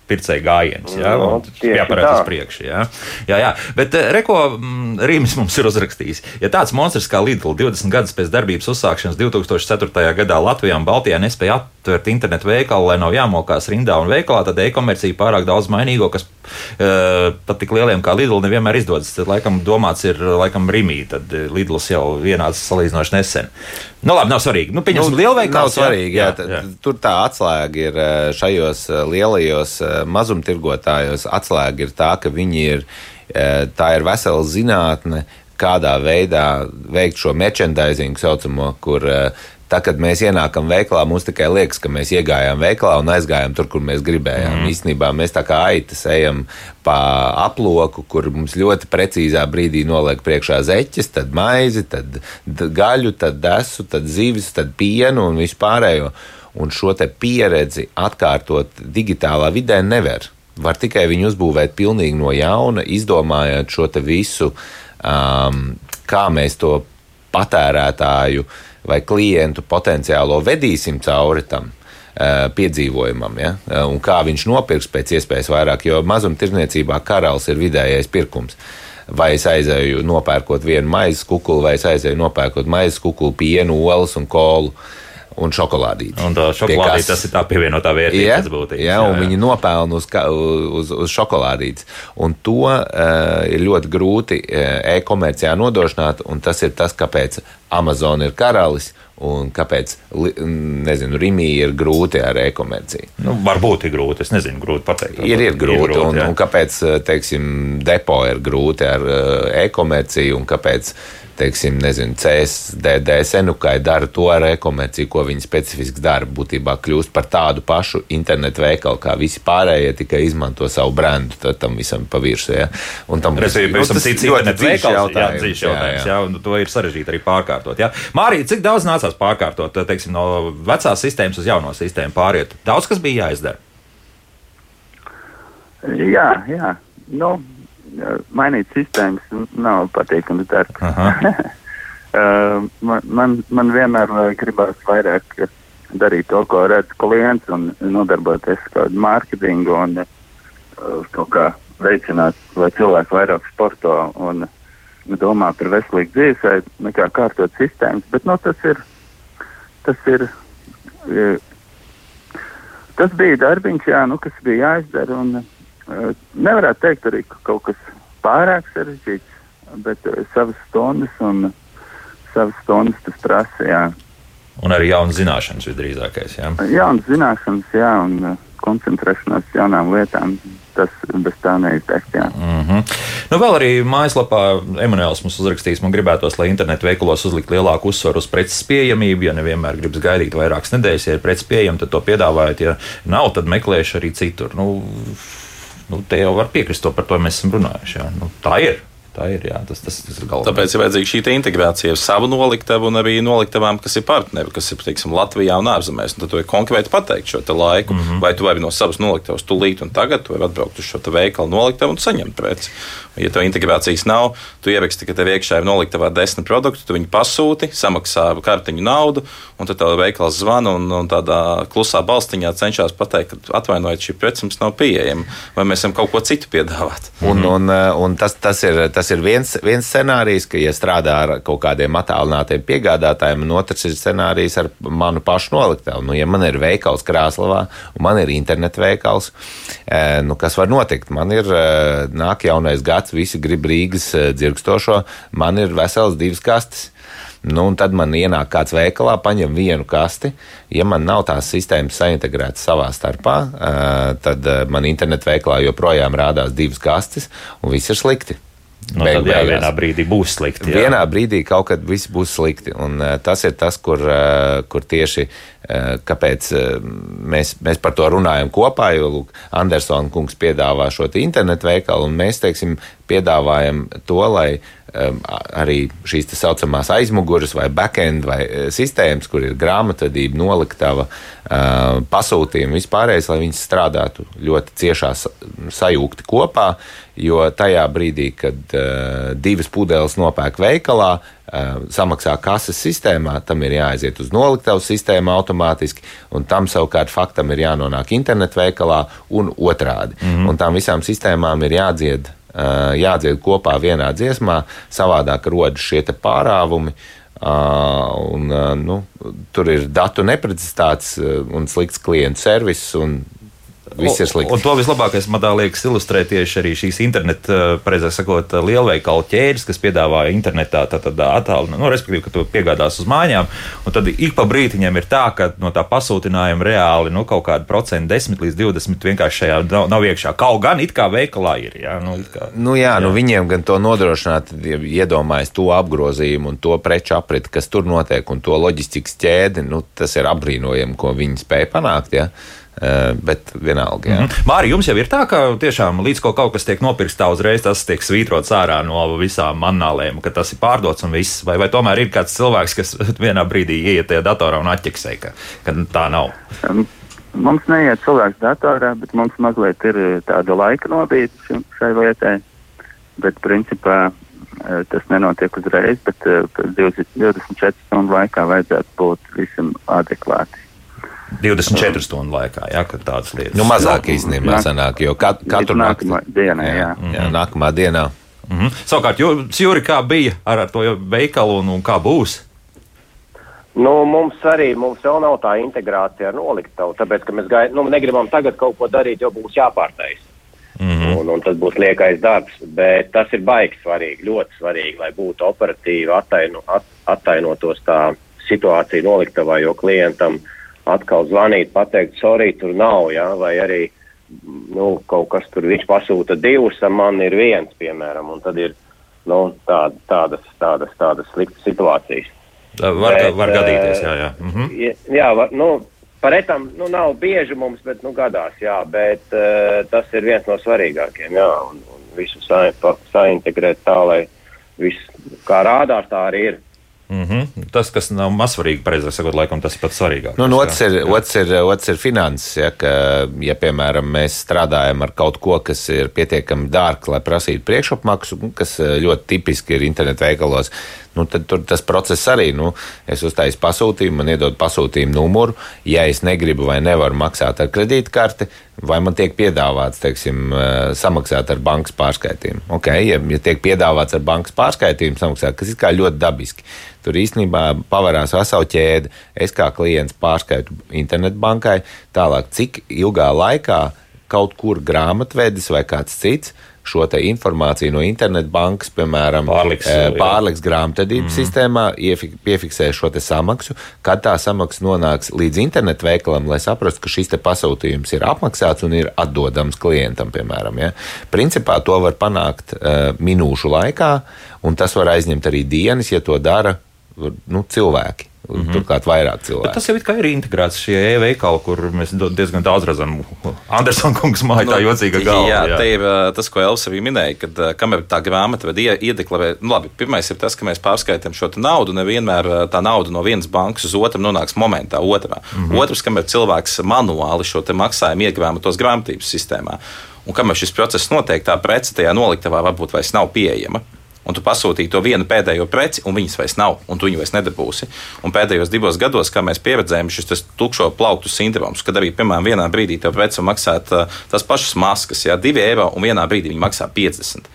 pircēju gājienus. Jā, Nu, tas tieši jāparāda uz priekšu. Jā, jā, jā. bet eh, Reko mm, Rīms mums ir uzrakstījis. Ja tāds monstrs kā Lidl 20 gadus pēc darbības uzsākšanas 2004. gadā Latvijā un Baltijā nespēja atvērt internetu veikalu, lai nav jāmokās rindā un veikalā, tad e-komercija pārāk daudz mainīgo, kas uh, pat tik lieliem kā Lidl nevienmēr izdodas. Tad, laikam, domāts ir laikam Rimī, tad Lidls jau vienāds salīdzinoši nesen. Nu, labi, nav svarīgi. Nu, pieņemsim, nu, lielveikals. Nav svarīgi, jā, jā, jā. Tur tā atslēga ir eh, šajos eh, lielajos eh, mazumtirgotājos. Atslēga ir tā, ka viņi ir, tā ir vesela zinātne, kādā veidā veikt šo merchandising saucamo, kur eh, Tā, kad mēs ienākam veikalā, mums tikai liekas, ka mēs iegājām veikalā un aizgājām tur, kur mēs gribējām. Mm. Īstenībā mēs tā kā aitas ejam pa aploku, kur mums ļoti precīzā brīdī noliek priekšā zeķes, tad maizi, tad gaļu, tad desu, tad zivis, tad pienu un vispārējo. Un šo te pieredzi atkārtot digitālā vidē nevar. Var tikai viņu uzbūvēt pilnīgi no jauna, izdomājot šo visu, um, kā mēs to patērētāju vai klientu potenciālo vedīsim cauri tam eh, piedzīvojumam, ja? Eh, un kā viņš nopirks pēc iespējas vairāk, jo mazumtirdzniecībā karalis ir vidējais pirkums. Vai es aizēju nopērkot vienu maizes kukuli, vai es aizēju nopērkot maizes kukuli, pienu, olas un kolu. Un šokolādīti. Un tā šokolādīte tas ir tā pievienotā vērtība Ja, pēc būtības. jā, un viņi nopelna uz, uz, uz šokolādītes. Un to uh, ir ļoti grūti uh, e-komercijā nodrošināt, un tas ir tas, kāpēc Amazon ir karalis un kāpēc nezinu, Rimija ir grūti ar e-komerciju. Nu, varbūt ir grūti. Es nezinu, grūti pateikt. Ir, ir grūti, un, jā. un kāpēc eh, teiksim, depo ir grūti ar uh, e-komerciju, un kāpēc teiksim, nezinu, CSDD senukai dara to ar e-komerciju, ko viņi specifiski dara. Būtībā kļūst par tādu pašu internetu veikalu, kā visi pārējie, tikai izmanto savu brendu tad tam visam pa virsmu. Ja? Un tam Respektīvi, nu, pavisam tas cits ļoti internetu veikals, jā, jautājums, dziļš jautājums, jā, un to ir sarežģīti arī pārkārtot. Jā. Mārija, cik daudz nācās pārkārtot, teiksim, no vecās sistēmas uz jauno sistēmu pāriet? Daudz kas bija jāizdara. Jā, jā. Nu, mainīt sistēmas nav patīkams darbs. (laughs) Man, man, man vienmēr gribās vairāk darīt to, ko redz klients, un nodarboties ar kādu mārketingu un kaut kā veicināt, lai cilvēki vairāk sporto un domā par veselīgu dzīvesveidu, nekā kārtot sistēmas. Bet nu, tas ir. Tas ir Tas bija darbiņš, jā, nu, kas bija jāizdara. Un, nevarētu teikt arī, ka kaut kas pārāk sarežģīts, bet uh, savas stundas un savas stundas tas prasa. Jā, Un arī jaunas zināšanas visdrīzākais. Jā. jaunas zināšanas, jā, un uh, koncentrēšanās jaunām lietām. Tas bez tā neizteikt. Jā. Mm -hmm. nu, vēl arī mājaslapā Emanuēls mums uzrakstīs, man gribētos, lai internetu veikalos uzlikt lielāku uzsvaru uz preces pieejamību. Ja nevienmēr gribas gaidīt vairākas nedēļas, ja ir preces pieejama, tad to piedāvājot. Ja nav, tad meklēšu arī citur. Nu, nu, te jau var piekrist to, par to mēs esam runājuši. Jā. Nu, tā ir. Tā ir, jā, tas, tas, tas ir galvenais. Tāpēc ir vajadzīga šī te integrācija ar savu noliktavu un arī noliktavām, kas ir partneri, kas ir teiksim, Latvijā un ārzemēs. Un tad tu vari konkrēti pateikt šo laiku, mm -hmm. vai tu vari no savas noliktavas tūlīt un tagad, tu vari atbraukt uz šo veikalu noliktavu un saņemt preci. Ja tev integrācijas nav, tu ieraksti, ka tev iekšā ir noliktavā desmit produkti, tu viņu pasūti, samaksā kartiņu naudu, un tad tev veikals zvana un, un tādā klusā balstiņā cenšas pateikt, ka atvainojiet, šī preci mums nav pieejama, vai mēs varam kaut ko citu piedāvāt. Un, un, uh, un tas, tas ir, tas ir viens, viens scenārijs, ka, ja strādā ar kaut kādiem attālinātiem piegādātājiem, un otrs ir scenārijs ar manu pašu noliktavu. Nu, ja man ir veikals Krāslavā, un man ir internetu veikals, eh, nu, kas var notikt? Man ir eh, nāk jaunais gads, visi grib Rīgas eh, dzirkstošo, man ir vesels divas kastes. Nu, un tad man ienāk kāds veikalā, paņem vienu kasti. Ja man nav tās sistēmas saintegrētas savā starpā, tad man internetu veikalā joprojām rādās divas kastes, un viss ir slikti. Nu, Beig tad jā, beigās. vienā brīdī būs slikti. jā. Vienā brīdī kaut kad viss būs slikti. Un, uh, tas ir tas, kur, uh, kur tieši uh, kāpēc uh, mēs, mēs par to runājam kopā. Jo lūk, Andersona kungs piedāvā šo te internetu veikalu, un mēs teiksim, piedāvājam to, lai um, arī šīs tā saucamās aizmugures vai backend vai sistēmas, kur ir grāmatvedība, noliktava, uh, pasūtījumi vispārējais, lai viņas strādātu ļoti ciešā sa- sajūgti kopā. Jo tajā brīdī, kad uh, divas pudeles nopērk veikalā, uh, samaksā kases sistēmā, tam ir jāaiziet uz noliktavu sistēmu automātiski, un tam savukārt faktam ir jānonāk internetu veikalā un otrādi. Mm -hmm. Un tām visām sistēmām ir jādzied, uh, jādzied kopā vienā dziesmā, savādāk rodas šie pārāvumi. Uh, un, nu, tur ir datu neprecizitātes un slikts klientu servis. un Viss ir slikti. Un to vislabākais, man liekas, ilustrē tieši arī šīs interneta, precīzāk sakot, lielveikalu ķēdes, kas piedāvā internetā attālinājumu, nu, respektīvi, ka tu piegādās uz mājām. Un tad ik pa brītiņam ir tā, ka no tā pasūtinājuma reāli nu, kaut kāda procenta, 10 līdz 20 vienkārši šajā nav, nav iekšā. Kaut gan it kā veikalā ir. Jā, nu, kā, Nu, jā, jā. Nu, viņiem gan to nodrošināt, iedomājas to apgrozījumu un to preču apriti, kas tur notiek, un to loģistikas ķēdi. Nu, tas ir apbrīnojami, ko viņi spēja panākt. Ja? Uh, bet vienalga. Jā. Mhm. Mārija, jums jau ir tā, ka tiešām līdz kaut kas tiek nopirkts, tā uzreiz tas tiek svītrots ārā no visām manālēm, ka tas ir pārdots un viss. Vai, vai tomēr ir kāds cilvēks, kas (laughs) vienā brīdī ieiet tajā datorā un atķeksē, ka, ka tā nav? Um, Mums neiet cilvēks datorā, bet mums mazliet ir eh, tāda laika nobīde šai lietai. Bet, principā, eh, tas nenotiek uzreiz, bet eh, pēc 20 24 stundu laikā vajadzētu būt visam adekvāti. 24 stundu laikā, jā, kad tādas lietas. Nu, mazāk īstenībā nāk- sanāk, jo kat, katru nakti. nākamā dienai, jā. jā, nākamā dienā. Mhm. Savukārt, Jūri, kā bija ar, ar to veikalu un, un kā būs? Nu, mums arī mums vēl nav tā integrācija ar noliktavu, tāpēc, ka mēs gaid, nu, negribam tagad kaut ko darīt, jo būs jāpārtais. Mm -hmm. un, un tas būs liekais darbs, bet tas ir baigi svarīgi, ļoti svarīgi, lai būtu operatīvi attaino, at, attainotos tā situācija noliktavā, jo klientam atkal zvanīt, pateikt, sorry, tur nav, jā, vai arī nu, kaut kas tur viņš pasūta divus, man ir viens, piemēram, un tad ir nu, tād, tādas, tādas, tādas sliktas situācijas. Var, Bet, var gadīties, jā, jā. Mhm. Jā, var, nu, par etam nu, nav bieži mums, bet nu, gadās, jā, bet uh, tas ir viens no svarīgākiem, jā, un, un visu saintegrēt tā, lai viss, kā rādās, tā arī ir. Mm -hmm. Tas, kas nav mazsvarīgi, pareizāk sakot, laikam tas ir pats svarīgākais. Nu, un otrs ir, otrs ir, otrs ir finanses. Ja, ka, ja, piemēram, mēs strādājam ar kaut ko, kas ir pietiekami dārgs, lai prasītu priekšapmaksu, kas eh, ļoti tipiski ir internetu veikalos, nu, tad tur tas process arī. Nu, es uztaisu pasūtījumu, man iedod pasūtījumu numuru. Ja es negribu vai nevaru maksāt ar kredītkarti, vai man tiek piedāvāts teiksim, eh, samaksāt ar bankas pārskaitījumu. Okay, ja, ja tiek piedāvāts ar bankas pārskaitījumu samaksāt, kas ir ļoti dabiski, tur īstenībā pavarās vesela ķēde. Es kā klients pārskaitu internetbankai, tālāk cik ilgā laikā kaut kur grāmatvedis vai kāds cits šo informāciju no internetbankas, piemēram, Pārliks, eh, pārliks grāmatvedības mm. sistēmā, iefik- piefiksē šo samaksu, kad tā samaksa nonāks līdz internetu veikalam, lai saprastu, ka šis pasūtījums ir apmaksāts un ir atdodams klientam, piemēram. Ja. Principā to var panākt uh, minūšu laikā, un tas var aizņemt arī dienas, ja to dara nu, cilvēki. Mm -hmm. Turklāt vairāk Bet cilvēku. tas jau ir integrēts šie e-veikali, kur mēs do- diezgan daudz redzam. (laughs) Andersona kungs māja tā jocīga galva. Nu, Jā, tā ir tas, ko Elsa arī minēja, kad kamēr tā grāmata vai iedeklarē, nu, labi, pirmais ir tas, ka mēs pārskaitām šo te naudu. Nevienmēr tā nauda no vienas bankas uz otru nonāks momentā, otrā. Mm -hmm. Otrs, kamēr cilvēks manuāli šo te maksājumu iegrāmatos grāmatības sistēmā. Un kamēr šis process notiek, tā prece tajā noliktavā varbūt vairs nav pieejama. Un tu pasūtīji to vienu pēdējo preci, un viņas vairs nav, un tu viņu vairs nedabūsi. Un pēdējos divos gados, kā mēs pieredzējām, šis tukšo plauktu sindroms, kad arī, piemēram, vienā brīdī tev preci maksāt uh, tās pašas maskas, jā, 2 eiro, un vienā brīdī viņi maksā 50.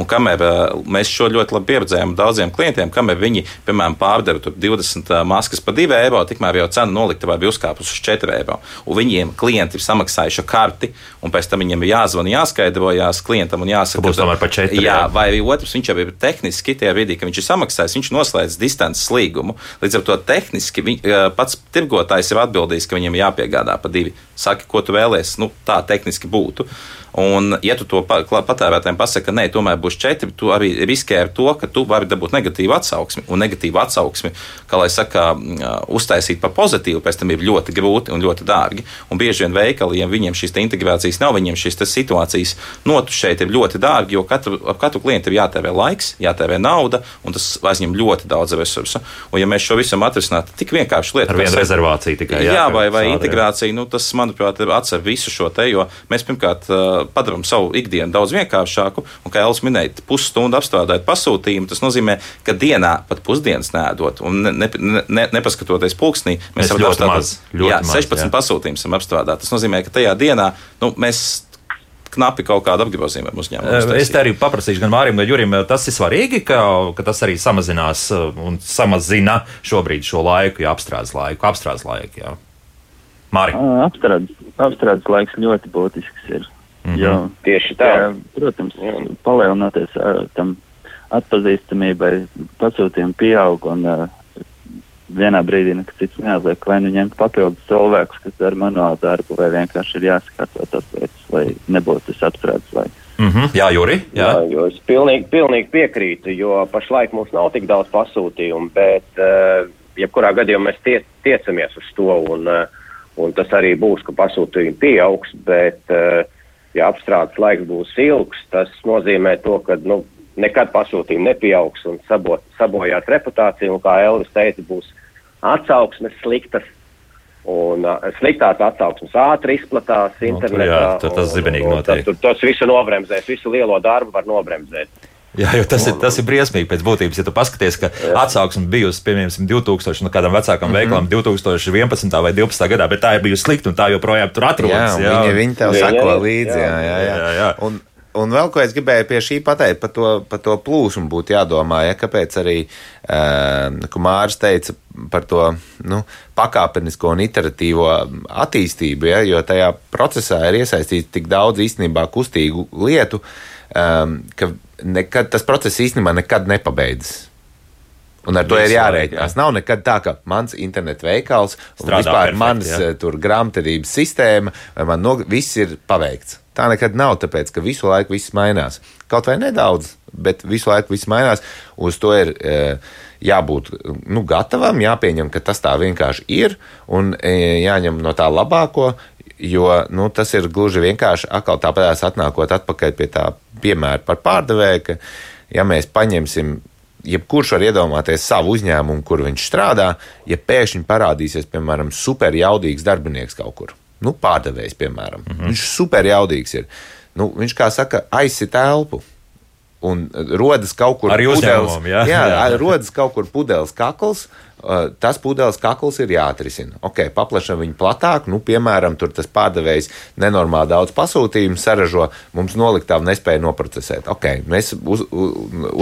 Un kamēr mēs šo ļoti labi pieredzējām daudziem klientiem, kamēr viņi, piemēram, pārdeva tur 20 uh, maskas par 2 eiro, tikmēr jau cena noliktavā bija uzkāpusi uz 4 eiro. Un viņiem klienti ir samaksājuši karti, un pēc tam viņiem ir jāzvan, jāskaidrojās klientam un jāsaka, Ka būs tomēr par četri, Jā, jā. vai arī otrs, viņš jau ir tehniski tajā brīdī, kad viņš ir samaksājis, viņš noslēdz distances līgumu. Līdz ar to tehniski viņ, pats tirgotājs ir atbildījis, ka viņam jāpiegādā pa divi. Saki, ko tu vēlēsies, nu, tā tehniski būtu. Un, ja tu to patērētājiem pasaki, ka nē, tomēr būs četri, tu arī riskē ar to, ka tu vari dabūt negatīvu atsauksmi. Un negatīvu atsauksmi, kā lai saka, uztaisīt par pozitīvu, pēc tam ir ļoti grūti un ļoti dārgi. Un bieži vien veikaliem viņiem šīs te integrācijas nav, viņiem šīs situācijas notu šeit ir ļoti dārgi, jo katru, katru klientu ir jātērē laiks, jātērē nauda, un tas aizņem ļoti daudz resursu. Un, ja mēs šo visu atrisinātu, tik vienkārši lieta, Ar vienu rezervāciju tikai. Jā, jā vai, vai sāda, jā. integrācija, nu, tas, manuprāt, atcer visu šo te, jo mēs pirmkārt padarām savu ikdienu daudz vienkāršāku, un, kā Elvis minēja, pusstundu apstrādājot pasūtījumu, tas nozīmē, ka dienā pat pusdienas nēdot, un ne, ne, ne, nepaskatoties pulksnī, Mēs mēs varam ļoti maz, ļoti jā, maz, 16 jā. pasūtījumus. Tas nozīmē, ka tajā dienā nu, mēs knapi kaut kādu apgrozījumu uzņēmumu. Eh, Es te arī paprasīšu gan Mārim, gan Jurim, eh, tas ir svarīgi, ka, ka tas arī samazinās eh, un samazina šobrīd šo laiku, ja apstrādes laiku, apstrādes laiku. Jā. Māri. Ā, Apstrādes, apstrādes laiks ļoti būtisks ir. Mm -hmm. jo, Tieši tā. jā, protams, palielinoties ā, tam atpazīstamībai, pasūtījumi pieaug un ā, vienā brīdī nekas cits neatliek, vai nu ņemt papildus cilvēkus, kas dara manuālu darbu, vai vienkārši ir jāsakārto tas lietas, lai nebūtu tas apstrādes laiks. Mm -hmm. Jā, Juri. Jā. Jā, jo es pilnīgi, pilnīgi piekrītu, jo pašlaik mums nav tik daudz pasūtījumu, bet uh, jebkurā gadījumā mēs tie, tiecamies uz to, un, uh, un tas arī būs, ka pasūtījumi pieaugs, bet, uh, ja apstrādes laiks būs ilgs, tas nozīmē to, ka nu, nekad pasūtījumi nepieaugs un sabo, sabojās reputācija, un kā Elvis teica, būs atsauksmes sliktas. Un uh, sliktās atsauksmes ātri izplatās Nu, internetā. jā, tad tas zibenīgi notiek. Tur tas visu nobremzēs, visu lielo darbu var nobremzēt. Jā, jo tas ir, tas ir briesmīgi pēc būtības. Ja tu paskaties, ka atsauksme bijusi piemēram 2000 no kādam vecākam mm -hmm. veikalam 2011. vai 2012. gadā, bet tā ir bijusi slikta un tā joprojām tur atrodas. Jā, un viņi, viņi tev Jā, sako jā, līdzi. Jā, jā, jā. jā, jā. Un, Un vēl ko es gribēju pie šī pateikt, par to, par to plūsmu būtu jādomā. Ja, kāpēc arī uh, Mārcis teica par to nu, pakāpenisko un iteratīvo attīstību, ja, jo tajā procesā ir iesaistīts tik daudz īstenībā kustīgu lietu, um, ka nekad, tas process īstenībā nekad nepabeidzas. Un ar to ir jārēķinās. Nav nekad tā, ka mans internetu veikals, vispār jā. eh, grāmatvedības sistēma, vai man no, viss ir paveikts. Tā nekad nav, tāpēc ka visu laiku viss mainās. Kaut vai nedaudz, bet visu laiku viss mainās. Uz to ir e, jābūt nu, gatavam, jāpieņem, ka tas tā vienkārši ir un e, jāņem no tā labāko. Jo nu, tas ir gluži vienkārši atkal tāpēc, atnākot atpakaļ pie tā piemēra par pārdevēju, ka, ja mēs paņemsim jebkurš var iedomāties savu uzņēmumu, kur viņš strādā, ja pēkšņi parādīsies, piemēram, superjaudīgs darbinieks kaut kur. Nu, pārdevējs, piemēram. Mm -hmm. Viņš super jaudīgs ir. Nu, viņš, kā saka, aizsit elpu. Un rodas kaut kur jā. jā, (laughs) Jā. jā. rodas kaut kur pudeles kakls. Uh, Tas pudeles kakls ir jāatrisina. Ok, paplašam viņu platāk, nu, piemēram, tur tas pārdevējs nenormāli daudz pasūtījumu saražo, mums noliktavu nespēja noprocesēt. Ok, mēs uz, uz,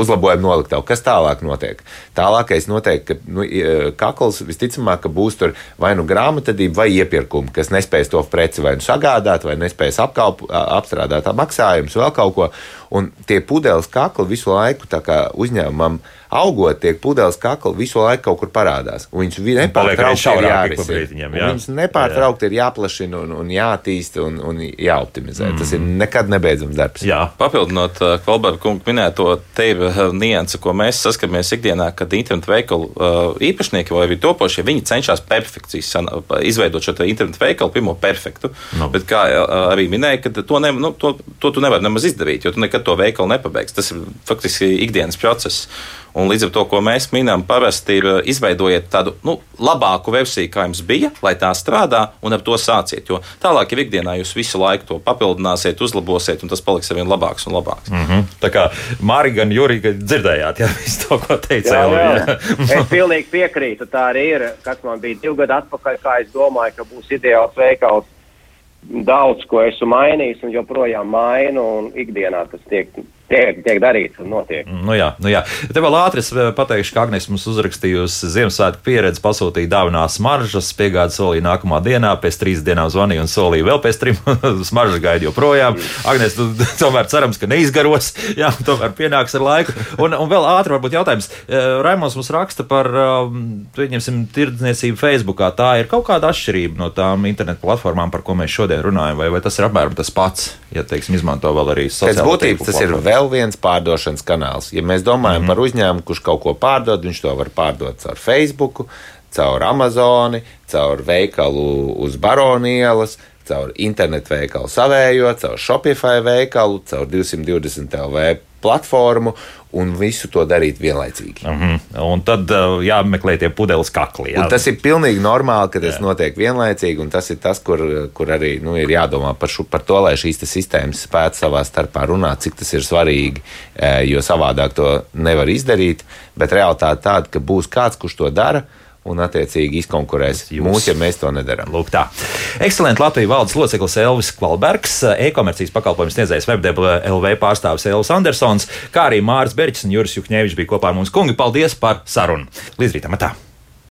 uzlabojam noliktavu. Kas tālāk notiek? Tālākais notiek, ka nu, i- kakls visticamāk ka būs tur vai nu grāmatvedība, vai iepirkumi, kas nespēs to preci vai nu sagādāt, vai nespēs apkalp, apstrādāt maksājumus, vēl kaut ko. Un tie pudeles kakli visu laiku uzņēmumam augot, tie pudeles kakli visu laiku kaut kur parādās. Un Viņus nepārtraukti ir jārisina. jā. Viņus nepārtraukti ir jāplašina un, un jātīsta un, un jāoptimizē. Mm. Tas ir nekad nebeidzams darbs. Jā, Papildinot uh, Kvalberga kungu minēto, te ir uh, nianse, ko mēs saskaramies ikdienā, kad internetu veikalu uh, īpašnieki vai arī topošie, viņi cenšas perfekcijas izveidot šo te internetu veikalu, pirmo perfektu. Nu. Bet kā uh, arī minēja, ka to, ne, nu, to, to tu nevari nemaz izdarīt, jo tu nekad to veikalu nepabeigsi. Tas ir faktiski ikdienas process. Un līdz ar to, ko mēs minām, parasti ir uh, izveidojiet tādu nu, labāku versiju, kā jums bija, lai tā strādā, un ar to sāciet. Jo tālāk, ja ikdienā jūs visu laiku to papildināsiet, uzlabosiet, un tas paliks ar vien labāks un labāks. Mm. Mhm. tā kā Mārija gan Jurija dzirdējāt, jā, (laughs) visu to, ko teica Jā, Elvija. jā. Es pilnīgi piekrītu. Tā arī ir. Kas man bija divi gadi atpakaļ, kā es domāju, ka būs ideāls veikals. Daudz ko esmu mainījis un joprojām mainu, un ikdienā tas tiek, tiek, tiek darīts un notiek. Nu jā, nu jā. Te vēl ātri eh, pateikšu, ka Agnēs mums uzrakstījusi Ziemassvētku pieredzi, pasūtīja dāvinās smaržas, piegāda solīja nākamā dienā, pēc trīs dienām zvanīja un solīja vēl pēc trim (laughs) smaržas gaida joprojām. Agnēs, tu (laughs) tomēr cerams, ka neizgaros, (laughs) jā, tomēr pienāks ar laiku. Un, un vēl ātri varbūt jautājums. Eh, Raimons mums raksta par, um, pieņemsim, tirdzniecību Facebookā. Tā ir kaut kāda atšķirība no tām internetu platformām, par ko mēs šodien runājam, vai, vai tas ir apmēram tas pats, ja, teiksim, izmanto vēl arī sociālo tīklu tas ir platformas? Vēl viens pārdošanas kanāls. Ja mēs domājam mm -hmm. par uzņēmumu, kurš kaut ko pārdod, viņš to var pārdot caur Facebook, caur Amazon, caur veikalu uz Baronielas, caur internetu veikalu savējo, caur Shopify veikalu, caur 220 LV platformu un visu to darīt vienlaicīgi. Mhm. Un tad uh, jāmeklē tie pudeles kakli. Jā. Un tas ir pilnīgi normāli, ka tas Jā. notiek vienlaicīgi, un tas ir tas, kur, kur arī nu, ir jādomā par, šo, par to, lai šīs sistēmas spētu savā starpā runāt, cik tas ir svarīgi, eh, jo savādāk to nevar izdarīt. Bet realitāte tāda, ka būs kāds, kurš to dara. Un, attiecīgi, izkonkurēs mūs, ja mēs to nedarām. Lūk, tā. Ekscelents Latvijas valdes loceklis Elvis Kvalbergs, e-komercijas pakalpojums sniedzējs Webdebla LV pārstāvis Elvis Andersons, kā arī Māris Berķis un Juris Juhņēvičs bija kopā ar mums. Kungi, paldies par sarunu! Līdz rītam! Tā.